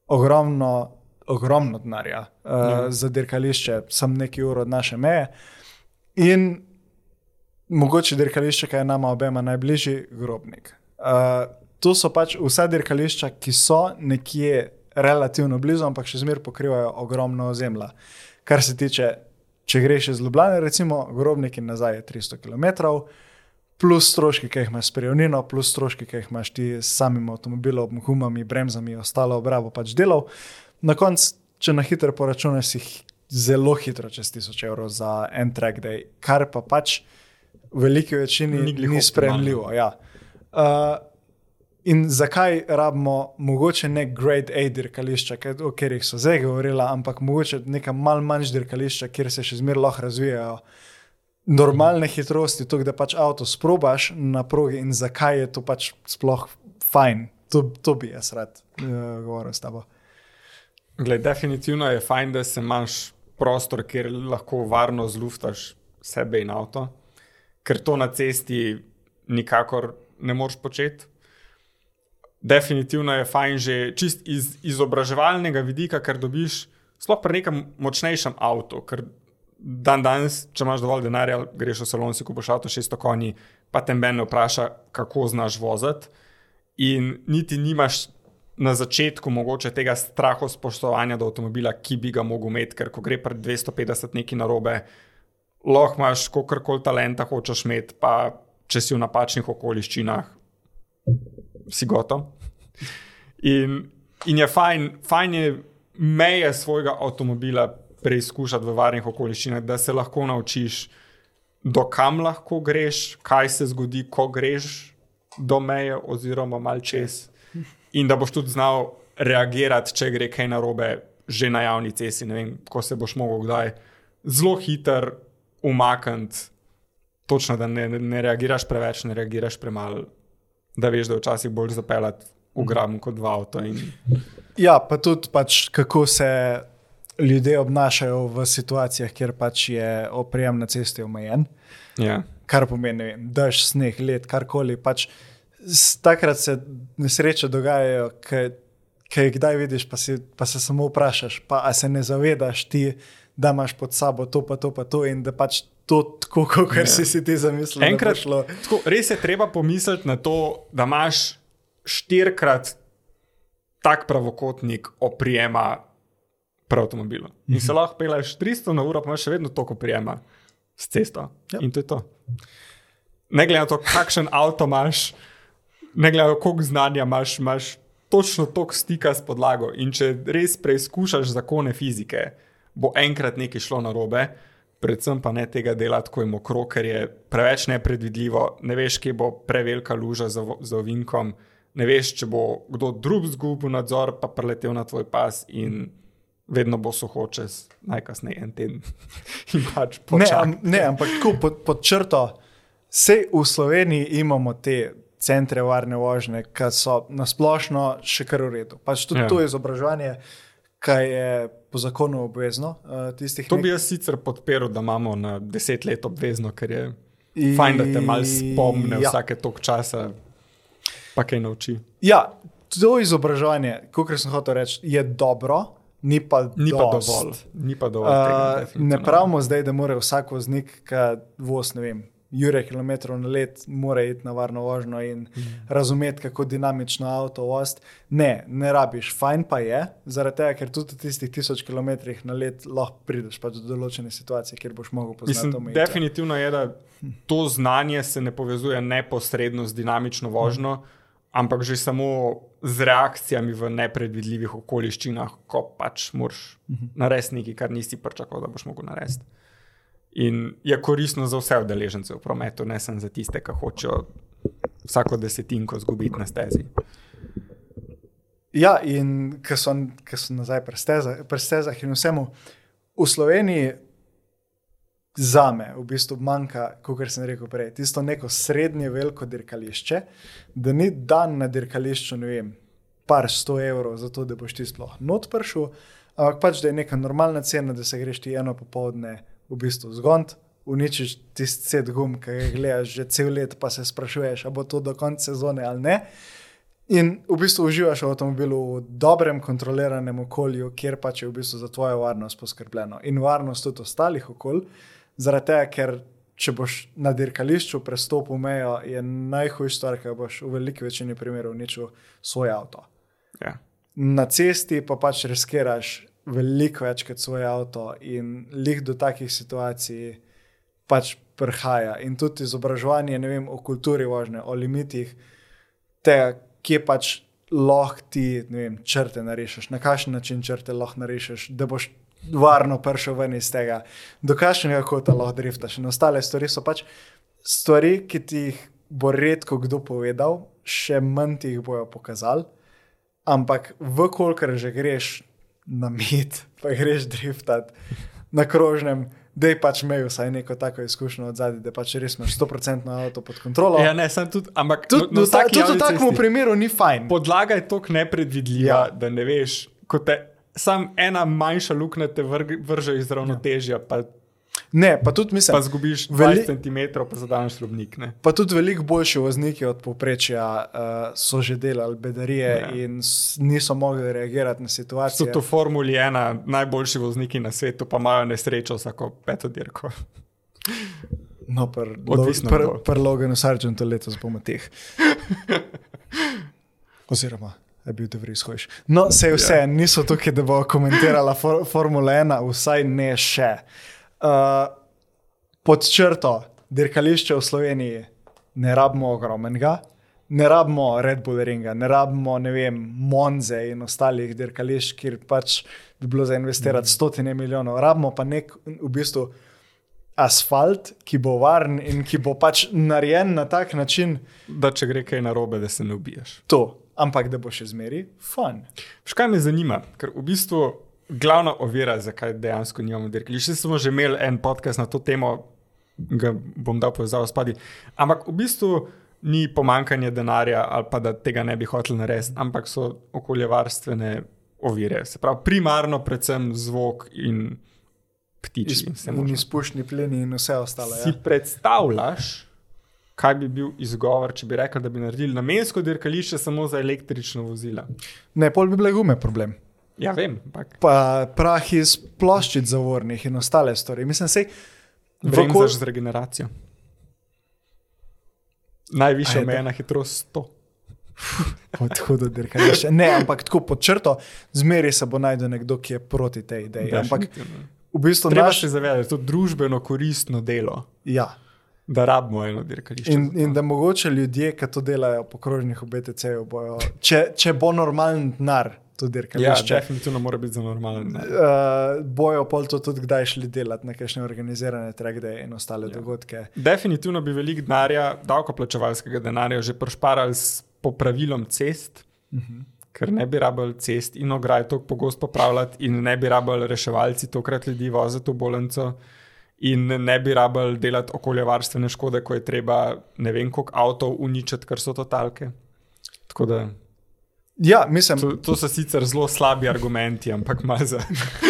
ogromno, ogromno denarja uh, Ja. za dirkališče, sem nekaj ur od naše meje. In mogoče dirkališče, ki je nama obema najbližji, grobnik. Uh, to so pač vsa dirkališča, ki so nekje relativno blizu, ampak še zmeraj pokrivajo ogromno ozemlja. Kar se tiče, če greš iz Ljubljana, recimo, grobnik in nazaj je 300 km, plus stroški, ki jih imaš s prijavnino, plus stroški, ki jih imaš ti s samim avtomobilom, gumami, bremzami, ostalo obrabo pač delal. Na koncu, če na hitro poračunaš, si zelo hitro čez 1000 evrov za en track day, kar pa pač v veliki večini Ni ni sprejemljivo. Ja. Uh, in zakaj rabimo mogoče ne grade A dirkališča, o katerih so zdaj govorila, ampak mogoče neka mal manjša dirkališča, kjer se še zmeraj lahko razvijajo. Normalne hitrosti, to, da pač avto sprobaš na progi, in zakaj je to pač sploh fajn. To, to bi jaz rad uh, govoril s tabo. Gled, definitivno je fajn, da se imaš prostor, kjer lahko varno zluftaš sebe in avto, ker to na cesti nikakor ne moreš početi. Definitivno je fajn že čist iz izobraževalnega vidika, ker dobiš sploh pri nekem močnejšem avtu. Ker dan danes, če imaš dovolj denarja, greš v salon, si kupiš avto 600 konji, pa te meni vpraša, kako znaš voziti. In niti nimaš na začetku mogoče tega strahu spoštovanja do avtomobila, ki bi ga mogel imeti, ker ko gre pri 250 neki narobe, lahko imaš kakorkoli talenta hočeš imeti, pa če si v napačnih okoliščinah, si gotov. In, in je fajn, fajn je meje svojega avtomobila preizkušati v varnih okoliščinah, da se lahko naučiš, do kam lahko greš, kaj se zgodi, ko greš do meje, oziroma mal čez. In da boš tudi znal reagirati, če gre kaj narobe, že na javni cesti. Vem, ko se boš mogel kdaj zelo hiter umakniti, točno da ne, ne, ne reagiraš preveč, ne reagiraš premalo, da veš, da je včasih bolj zapeljati v gram kot v avto. In... Ja, pa tudi pač, kako se ljudje obnašajo v situacijah, kjer pač je oprijem na cesti omejen. Ja. Kar pomeni, vem, daž, sneg, led, karkoli. Pač, takrat se nesreče dogajajo, ki jih kdaj vidiš, pa, si, pa se samo vprašaš, pa se ne zavedaš ti, da imaš pod sabo to, pa to, pa to in da pač to tako, kot Ja. si si ti zamislil. Enkrat, šlo. tako, res je treba pomisliti na to, da imaš štirikrat tak pravokotnik oprijema pri avtomobilu. In se lahko peleš 300 na uro, pa imaš še vedno toliko oprijema s cesto. Ja. In to je to. Ne glede na to, kakšen avto imaš, ne glede na to, koliko znanja imaš, imaš točno toliko stika s podlago. In če res preizkušaš zakone fizike, bo enkrat nekaj šlo na robe, predvsem pa ne tega delati, ko je mokro, ker je preveč nepredvidljivo, ne veš, kje bo prevelika luža za, za ovinkom, ne veš, če bo kdo drug zgubil nadzor, pa preletel na tvoj pas in vedno bo suho čez najkasneje en teden. pač Ne, am, ne, ampak tako pod, pod črto, vse v Sloveniji imamo te centre varne vožnje, ki so nasplošno še kar v redu. Pač tudi ja. to izobraževanje, ki je po zakonu obvezno. Uh, To bi jaz sicer podprl, da imamo na deset let obvezno, ker je I- fajn, da te malo spomne ja. vsake tok časa, pa kaj nauči. Ja, to izobraževanje, kot sem hotel reči, je dobro, ni pa, Ni pa dost. dovolj. Ni pa dovolj tega, Uh, ne pravimo zdaj, da mora vsak voznik, ki voz, ne vem, jure kilometrov na let, mora iti na varno vožnjo in mm. razumeti, kako dinamično avto voz. Ne, ne rabiš, fajn pa je, zaradi tega, ker tudi v tistih tisoč kilometrih na let lahko prideš pač do določene situacije, kjer boš mogel poznati Mislim, omejitve. definitivno je, da to znanje se ne povezuje neposredno z dinamično vožnjo, ampak že samo z reakcijami v nepredvidljivih okoliščinah, ko pač moraš narediti nekaj, kar nisi pričakoval, da boš mogel narediti. In je koristno za vse udeležence v prometu, ne samo za tiste, ki hočejo vsako desetinko izgubiti na stezi. Ja, in ki so, ki so nazaj pri stezah, pri stezah in vsemu. V Sloveniji za me v bistvu manjka, kot sem rekel prej, tisto neko srednje veliko dirkališče, da ni dan na dirkališču, ne vem, par sto evrov za to, da boš ti sploh not prišel, ampak pač da je neka normalna cena, da se greš ti eno popovdne v bistvu zgond. Uničiš tisti set gum, ki ga gledaš že cel let, pa se sprašuješ, ali bo to do konca sezone ali ne. In v bistvu uživaš v avtomobilu v dobrem, kontroliranem okolju, kjer pač je v bistvu za tvojo varnost poskrbljeno in varnost tudi ostalih okolj. Zaradi tega, ker če boš na dirkališču prestopil mejo, je najhujša stvar, ki boš v veliki večini primerov uničil svoj avto. Ja. Na cesti pa pač riskiraš veliko več kot svoj avto in lih do takih situacij pač prihaja. In tudi izobraževanje vem, o kulturi vožnje, o limitih, tega, kje pač lahko ti vem, črte narišeš, na kakšen način črte lahko narišeš, da boš varno prišel ven iz tega, do kakšnega kota lahko driftaš. In ostale stvari so pač stvari, ki ti jih bo redko kdo povedal, še manj ti jih bojo pokazali. Ampak, vkolikor že greš na mit, pa greš driftat na krožnem, da je pač imel vsaj neko tako izkušnjo od zadaj, da pač res imaš 100% avto pod kontrolo. Ja, ne, sem tudi, ampak tudi no, ta, tudi v takem primeru ni fajn. Podlaga je tako nepredvidljiva, ja. da ne veš, ko te samo ena manjša luknja te vrže iz ravnotežja. Ja. Ne, pa tudi mislim, da zgubiš 20 cm, pa zadaš robnik. Ne. Pa tudi veliko boljši vozniki od povprečja uh, so že delali bedarije ja. in niso mogli reagirati na situacijo. So to Formuli 1, najboljši vozniki na svetu, pa imajo nesrečo vsako peto dirko. No, odvisno od tega. Prvo, Logan, Sargent, letos bomo teh. Oziroma, je bil te vrihodiš. No, se je vse, ja. niso tukaj, da bo komentirala for, Formula 1, vsaj ne še. Uh, pod črto, dirkališče v Sloveniji, ne rabimo ogromnega, ne rabimo Red Bull Ringa, ne rabimo ne vem, Monze in ostalih dirkališč, kjer pač bi bilo za investirati mm. stotine milijonov. Rabimo pa nek v bistvu. Asfalt, ki bo varen in ki bo pač narejen na tak način, da če gre kaj narobe, da se ne ubiješ. To, ampak da bo še zmeri fun. Škaj me zanima, ker v bistvu glavna ovira, zakaj dejansko nimamo dirkališča. Smo že imeli en podcast na to temo, ga bom dal povezavo s padi. Ampak v bistvu ni pomankanje denarja ali pa da tega ne bi hoteli narediti, ampak so okoljevarstvene ovire. Se pravi, primarno predvsem zvok in ptiči. In izpušni plini in vse ostalo. Si ja. predstavljaš? kaj bi bil izgovor, če bi rekel, da bi naredili namensko dirkališče samo za električno vozila? Ne, pol bi bile gume problem. Ja, vem. Pak. Pa prah iz ploščic zavornih in ostale stvari. Mislim, da je vkol... z regeneracijo. Najvišja omejena hitrost 100. Odhudo dirkališče. Ne, ampak tako pod črto, zmeri se bo najdel nekdo, ki je proti tej ideji. Ampak v bistvu treba naš... se zavedati, da je to družbeno koristno delo. Ja da rabimo eno dirkališče. In, in da mogoče ljudje, ki to delajo po krožnih bojo, če, če bo normalen denar. Ja, definitivno mora biti za normalen. Uh, bojo pol to tudi kdaj šli delati, nekajšne organizirane trekde in ostale ja. dogodke. Definitivno bi velik denarja, davkoplačevalskega denarja, že prošparali s popravilom cest, uh mhm. -huh. ker ne bi rabili cest in ograj tako pogosto popravljati, in ne bi rabili reševalci tokrat ljudi voziti v bolnico. In ne bi rabili delati okoljevarstvene škode, ko je treba ne vem, koliko avtomobilov uničiti, ker so to talke. Da, ja, mislim, to, to so sicer zelo slabi argumenti, ampak malo za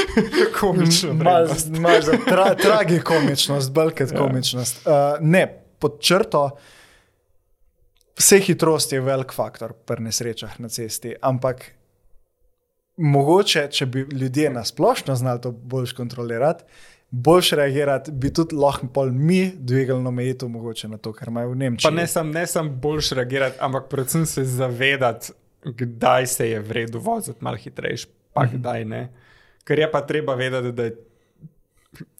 komično. Malo mal za tra, tragi komičnost, belket ja. komičnost. Uh, ne, pod črto. Vse hitrost je velik faktor pri nesrečah na cesti, ampak mogoče, če bi ljudje na splošno znali to bolj kontrolirati, boljš reagirati, bi tudi lahko mi dvigali omejitev na to, kar imajo v Nemčiji. Pa ne samo sam boljš reagirati, ampak predvsem se zavedati, kdaj se je vredno voziti malo hitrejš, pa mm -hmm. kdaj ne. Ker je pa treba vedeti, da je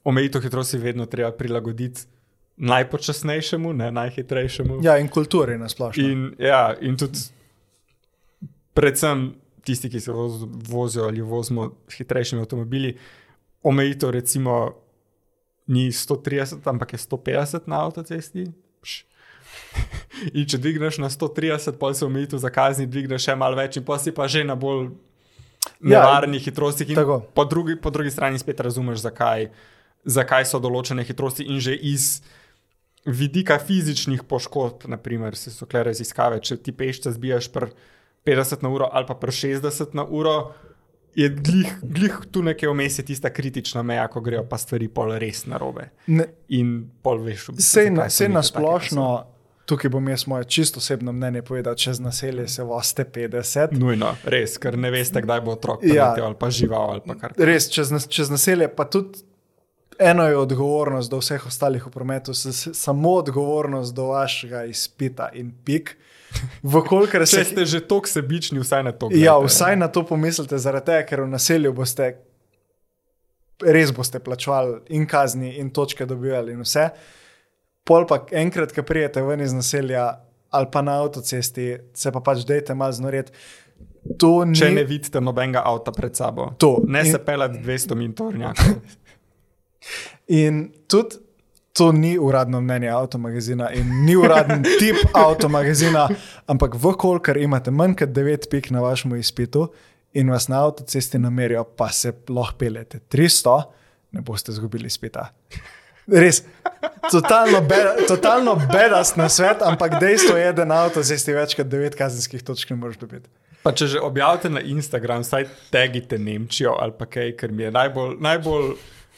omejitev hitrosti vedno treba prilagoditi. Najpočasnejšemu, ne najhitrejšemu. Ja, in kulturi na splošno. In, ja, in tudi, predvsem tisti, ki se vozijo ali vozimo s hitrejšimi avtomobili, omejitev, recimo, ni 130, ampak je 150 na avtocesti. In če dvigneš na 130, pa se omejitev za kazni, dvigneš še malo več, in pa si pa že na bolj ja, nevarnih ja, hitrostih. Po drugi, po drugi strani spet razumeš, zakaj, zakaj so določene hitrosti in že iz. Vidika fizičnih poškodb, naprimer, se so kle raziskave, če ti pešče zbijaš pri 50 na uro ali pa pri 60 na uro, je glih, glih tu nekaj vmes, je tista kritična meja, ko grejo pa stvari pol res na robe. Ne. In pol veš, v bistvu. Vse na splošno. Tukaj bom jaz moje čisto osebno mnenje povedal, čez naselje se vaste 50. Nujno, res, ker ne veste, kdaj bo otrok ja, ali pa žival ali pa kar. Res, čez, čez naselje pa tudi eno je odgovornost do vseh ostalih v prometu, samo odgovornost do vašega izpita in pik. Če se... ste že tako sebični, vsaj na to. Ja, vsaj na to pomislite, zaradi tega, ker v naselju boste res boste plačevali in kazni, in točke dobivali, in vse. Pol pa enkrat, ko prijete ven iz naselja ali pa na avtocesti, se pa pač dejte malo znoret. To ni, Če ne vidite nobenega avta pred sabo, To. ne In- se pelati 200 min tornjakov. In tudi to ni uradno mnenje avtomagazina in ni uraden tip avtomagazina, ampak vkolikor imate manj kot 9 pik na vašem izpitu in vas na avtocesti namerijo, pa se lahko pelete 300, ne boste izgubili izpita. Res, totalno, be, totalno bedast na svet, ampak dejstvo je, da na avtocesti več kot 9 kazenskih točk ne moreš dobiti. Pa če že objavite na Instagram, saj tagite Nemčijo ali pa kaj, ker mi je najbolj, najbolj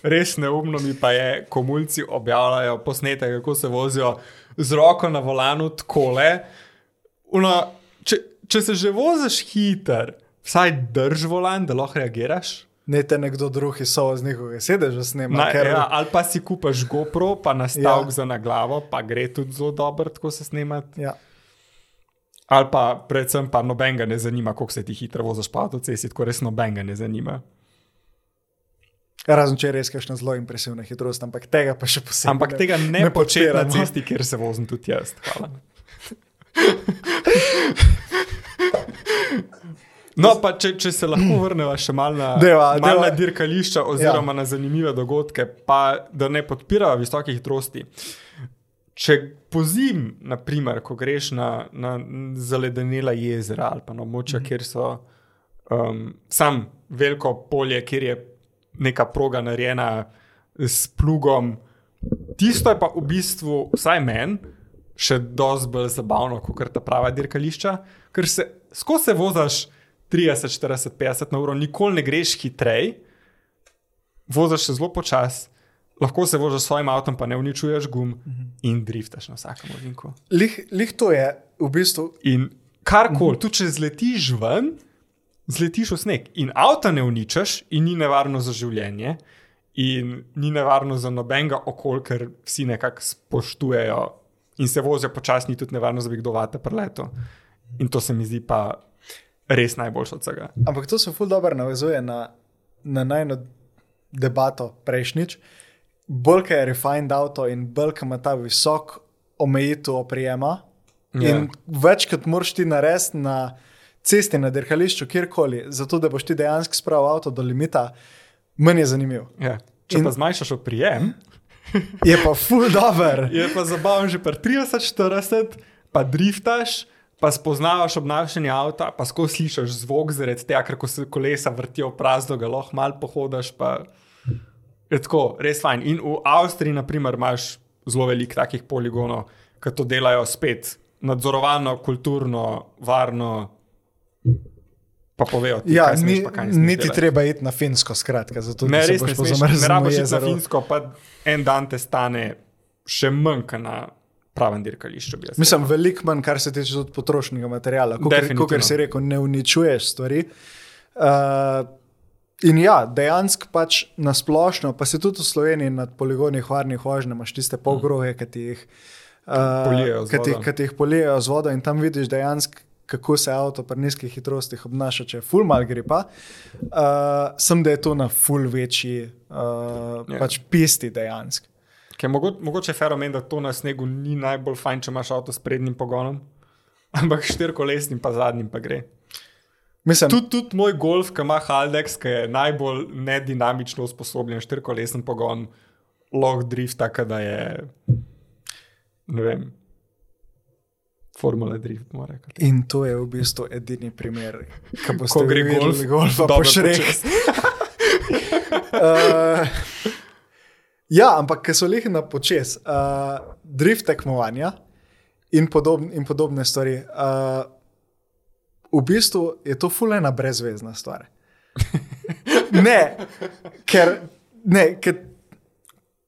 res neumno, mi pa je, ko mulci objavljajo posnetek, kako se vozijo z roko na volanu, takole. Una, če, če se že voziš hiter, vsaj drž volan, da lahko reagiraš. Ne te nekdo drug iz sovoznikovega sedeža snema, Na, ker ja, ali pa si kupaš GoPro, pa nastavek Ja. za na glavo, pa gre tudi zelo dobro, tako se snemati. ja. Ali pa predvsem pa nobenega ne zanima, koliko se ti hitro voziš po avtocesti, tako res nobenega ne zanima. Razen če je res kakšna zelo impresivna hitrost, ampak tega pa še posebej. Ampak tega ne, ne početi na cesti, kjer se vozim tudi jaz. Hvala. No, pa če, če se lahko vrnemo še malo na, Deva, mal na deva. dirkališča, oziroma ja. na zanimive dogodke, pa da ne podpirajo visoke hitrosti. Če po zim, naprimer, ko greš na, na zaledenela jezera ali pa na območja, kjer so um, sam veliko polje, kjer je neka proga narejena s plugom, tisto je pa v bistvu, vsaj meni, še dosti bolj zabavno kot ta prava dirkališča, ker se skozi se voziš 30, 40, 50 na uro, nikoli ne greš hitreje, voziš zelo počasi. Lahko se voziš s svojim avtom, pa ne uničuješ gum in driftaš na vsakem ovinku. Lih, lih to je v bistvu. In karkoli, tudi če zletiš ven, zletiš v sneg. In avta ne uničeš, in ni nevarno za življenje, in ni nevarno za nobenega okolja, ker vsi nekako spoštujejo in se vozijo počasni, ni tudi nevarno za bi kdo vate preleto. In to se mi zdi pa res najboljše od vsega. Ampak to se ful dobro navezuje na, na najno debato prejšnjič. Bolj, ker je refined avto in bolj, ker ima ta visok omejitev oprijema. Ja. In več kot moraš ti narediti na cesti, na dirkališču, kjerkoli, zato da boš ti dejansko spravil avto do limita, meni je zanimiv. Ja. Če In- pa zmanjšaš oprijem, Je pa ful dobr. je pa zabaven že pri 30-40, pa driftaš. Pa spoznavaš obnašanje avta, pa skozi slišiš zvok, zaradi tega, ker ko se kolesa vrtijo prazno, ga lahko malo pohodiš. Pa... Je tako, res fajn. In v Avstriji, naprimer, imaš zelo veliko takih poligonov, ki to delajo spet nadzorovano, kulturno, varno. Pa povejo ti, Ja, ni, pa niti delati. treba iti na Finsko, skratka, zato Ne, da se res boš ne po smeš, ne zamrznjenem rabiš iti na jezeru. Finsko, pa en dan te stane še manj kot na pravem dirkališču. Mislim, veliko manj, kar se tiče tudi potrošnega materiala. Kot Definitivno. si rekel, ne uničuješ stvari. Uh, in ja, dejansko pač na splošno, pa se tudi v Sloveniji nad poligoni varnih vožnj imaš tiste polgrohe, ki ti jih, uh, polijejo z vodo. ki ti jih polijejo z vodo in tam vidiš dejansko. Kako se avto pri nizkih hitrostih obnaša, če je full mal gripa, uh, sem da je to na full večji, uh, Ja. yeah. pač pisti dejansko. Ker mogo, mogoče fenomen, da to na snegu ni najbolj fajn, če imaš avto s prednjim pogonom, ampak štirikolesnim pa zadnjim pa gre. Mislim, Tudi tud moj golf, ki ima Haldex, ki je najbolj nedinamično usposobljen štirikolesen pogon, lahko drifta, da je. Ne vem. Formula drift, mora reči. In to je v bistvu edini primer, ko boste Ko gre videli golf, golfa dobro po šrek. počez. Uh, ja, ampak ker so lihi na počes, uh, drift tekmovanja in, podobn, in podobne stvari. Uh, v bistvu je to fulena brezvezna stvar. Ne, ker, ne, ker,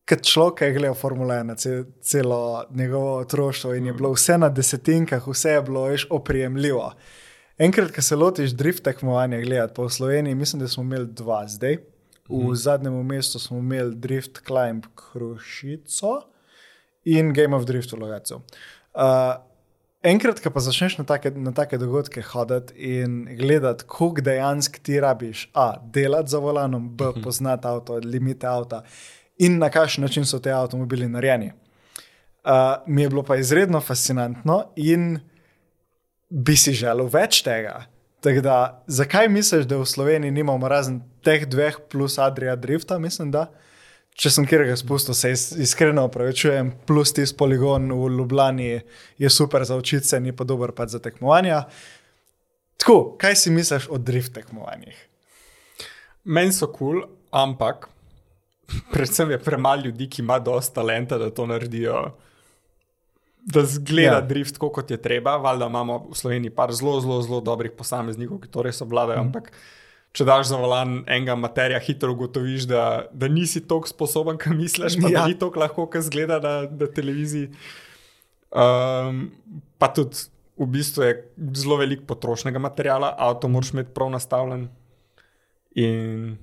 ker človek je gledal Formula 1 ce, celo njegovo otroštvo in je bilo vse na desetinkah, vse je bilo veš, oprijemljivo. Enkrat, ko se lotiš drift tekmovanja gledati po Sloveniji, mislim, da smo imeli dva zdaj. V hmm. zadnjem mestu smo imeli Drift Climb Krušico in Game of Drift v Logacu. Uh, enkrat, ko pa začneš na take, na take dogodke hoditi in gledati, koliko dejansko ti rabiš, a delati za volanom, b poznati avto, limite avta in na kakšen način so te avtomobili narejeni. Uh, mi je bilo pa izredno fascinantno in bi si želel več tega. Da, zakaj misliš, da v Sloveniji nimamo razen teh dveh plus Adrija Drifta? Mislim, da če sem kjer ga spustil, se iskreno opravičujem, plus tisti poligon v Ljubljani je super za učitce, ni pa dober pa za tekmovanja. Tako, kaj si misliš o drift tekmovanjih? Meni so kul, cool, ampak predvsem je premalo ljudi, ki ima dosta talenta, da to naredijo da zgleda ja. drift, kot je treba. Valjda imamo v Sloveniji par zelo, zelo, zelo dobrih posameznikov, ki to res obvladajo. Mm. Ampak, če daš za volan enega materija, hitro ugotoviš, da, da nisi tako sposoben, kot misliš, pa ja. ni tako lahko, kot zgleda na, na televiziji. Um, pa tudi v bistvu je zelo veliko potrošnega materijala, avto moraš imeti prav nastavljen. In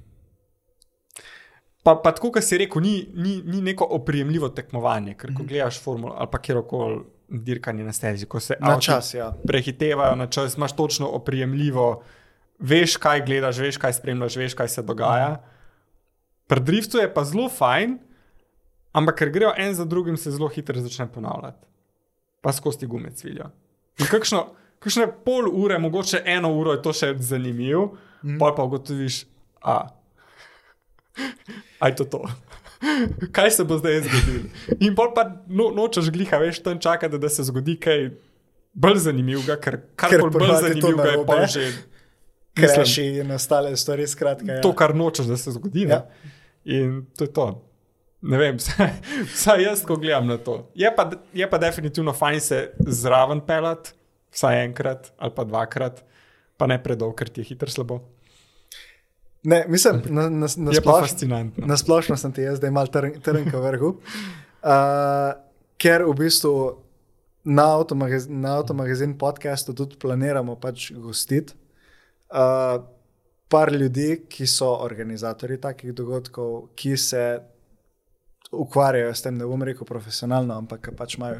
Pa, pa tako, kot si rekel, ni, ni, ni neko oprijemljivo tekmovanje, ker ko mhm. gledaš formulo ali pa kjerkoli dirkanje na stezi, ko se na čas, ja. prehitevajo na čas, imaš točno oprijemljivo, veš, kaj gledaš, veš, kaj spremljaš, veš, kaj se dogaja. Mhm. Pri driftu je pa zelo fajn, ampak ker grejo en za drugim, se zelo hitro začne ponavljati. Pa skozi gume cvilja. Kakšno, kakšno pol ure, mogoče eno uro je to še zanimivo, mm. pa pa ugotoviš, a Aj to to. Kaj se bo zdaj zgodilo? In bolj pa no, nočeš gliha, veš, tam čakati, da se zgodi kaj bolj zanimivega, ker kar bolj, bolj zanimivega je pa že. Kreši in ostale stvari, skratka. Ja. To, kar nočeš, da se zgodi. Ja. In to je to. Ne vem, vsaj jaz, ko gledam na to. Je pa, je pa definitivno fajn se zraven pelati, vsaj enkrat ali pa dvakrat, pa ne predolgo, ker ti je hitro slabo. Ne, mislim, na, na, na je sploš, fascinantno. Na splošno sem ti jaz, da imaš trnka vrhu. Uh, ker v bistvu na avtomagazin auto podcastu tudi planiramo pač gostiti uh, par ljudi, ki so organizatori takih dogodkov, ki se ukvarjajo s tem, ne bom rekel profesionalno, ampak pač imajo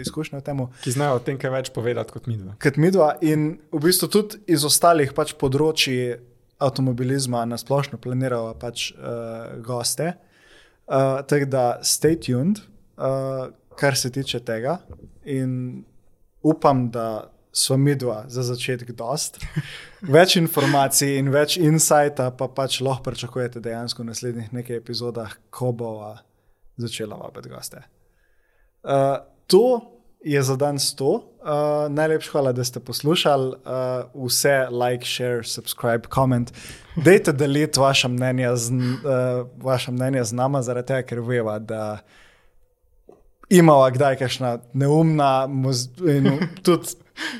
izkušnje v tem. Ki znajo o tem, kaj več povedati kot midva. Kot midva in v bistvu tudi iz ostalih pač področji avtomobilizma na splošno planiramo pač uh, goste. Uh, tako da, stay tuned, uh, kar se tiče tega. In upam, da smo mi dva za začetek dost. Več informacij in več insighta, pa pač lahko pričakujete dejansko v naslednjih nekaj epizodah, ko bomo začela vabiti goste. Uh, to je za danes to. Uh, najlepša hvala, da ste poslušali. Uh, vse like, share, subscribe, comment. Dajte deliti vaše mnenje, z, uh, vaše mnenje z nama, zaradi tega, ker veva, da imamo kdaj kakšna neumna in tudi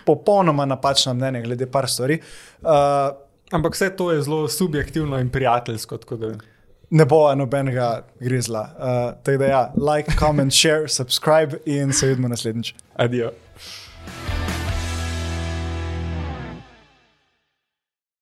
popolnoma napačna mnenja glede par stvari. Uh, Ampak vse to je zelo subjektivno in prijateljsko ne bo nobenega grizla. Uh, tako da, ja, like, comment, share, subscribe in se vidimo naslednjič. Adijo.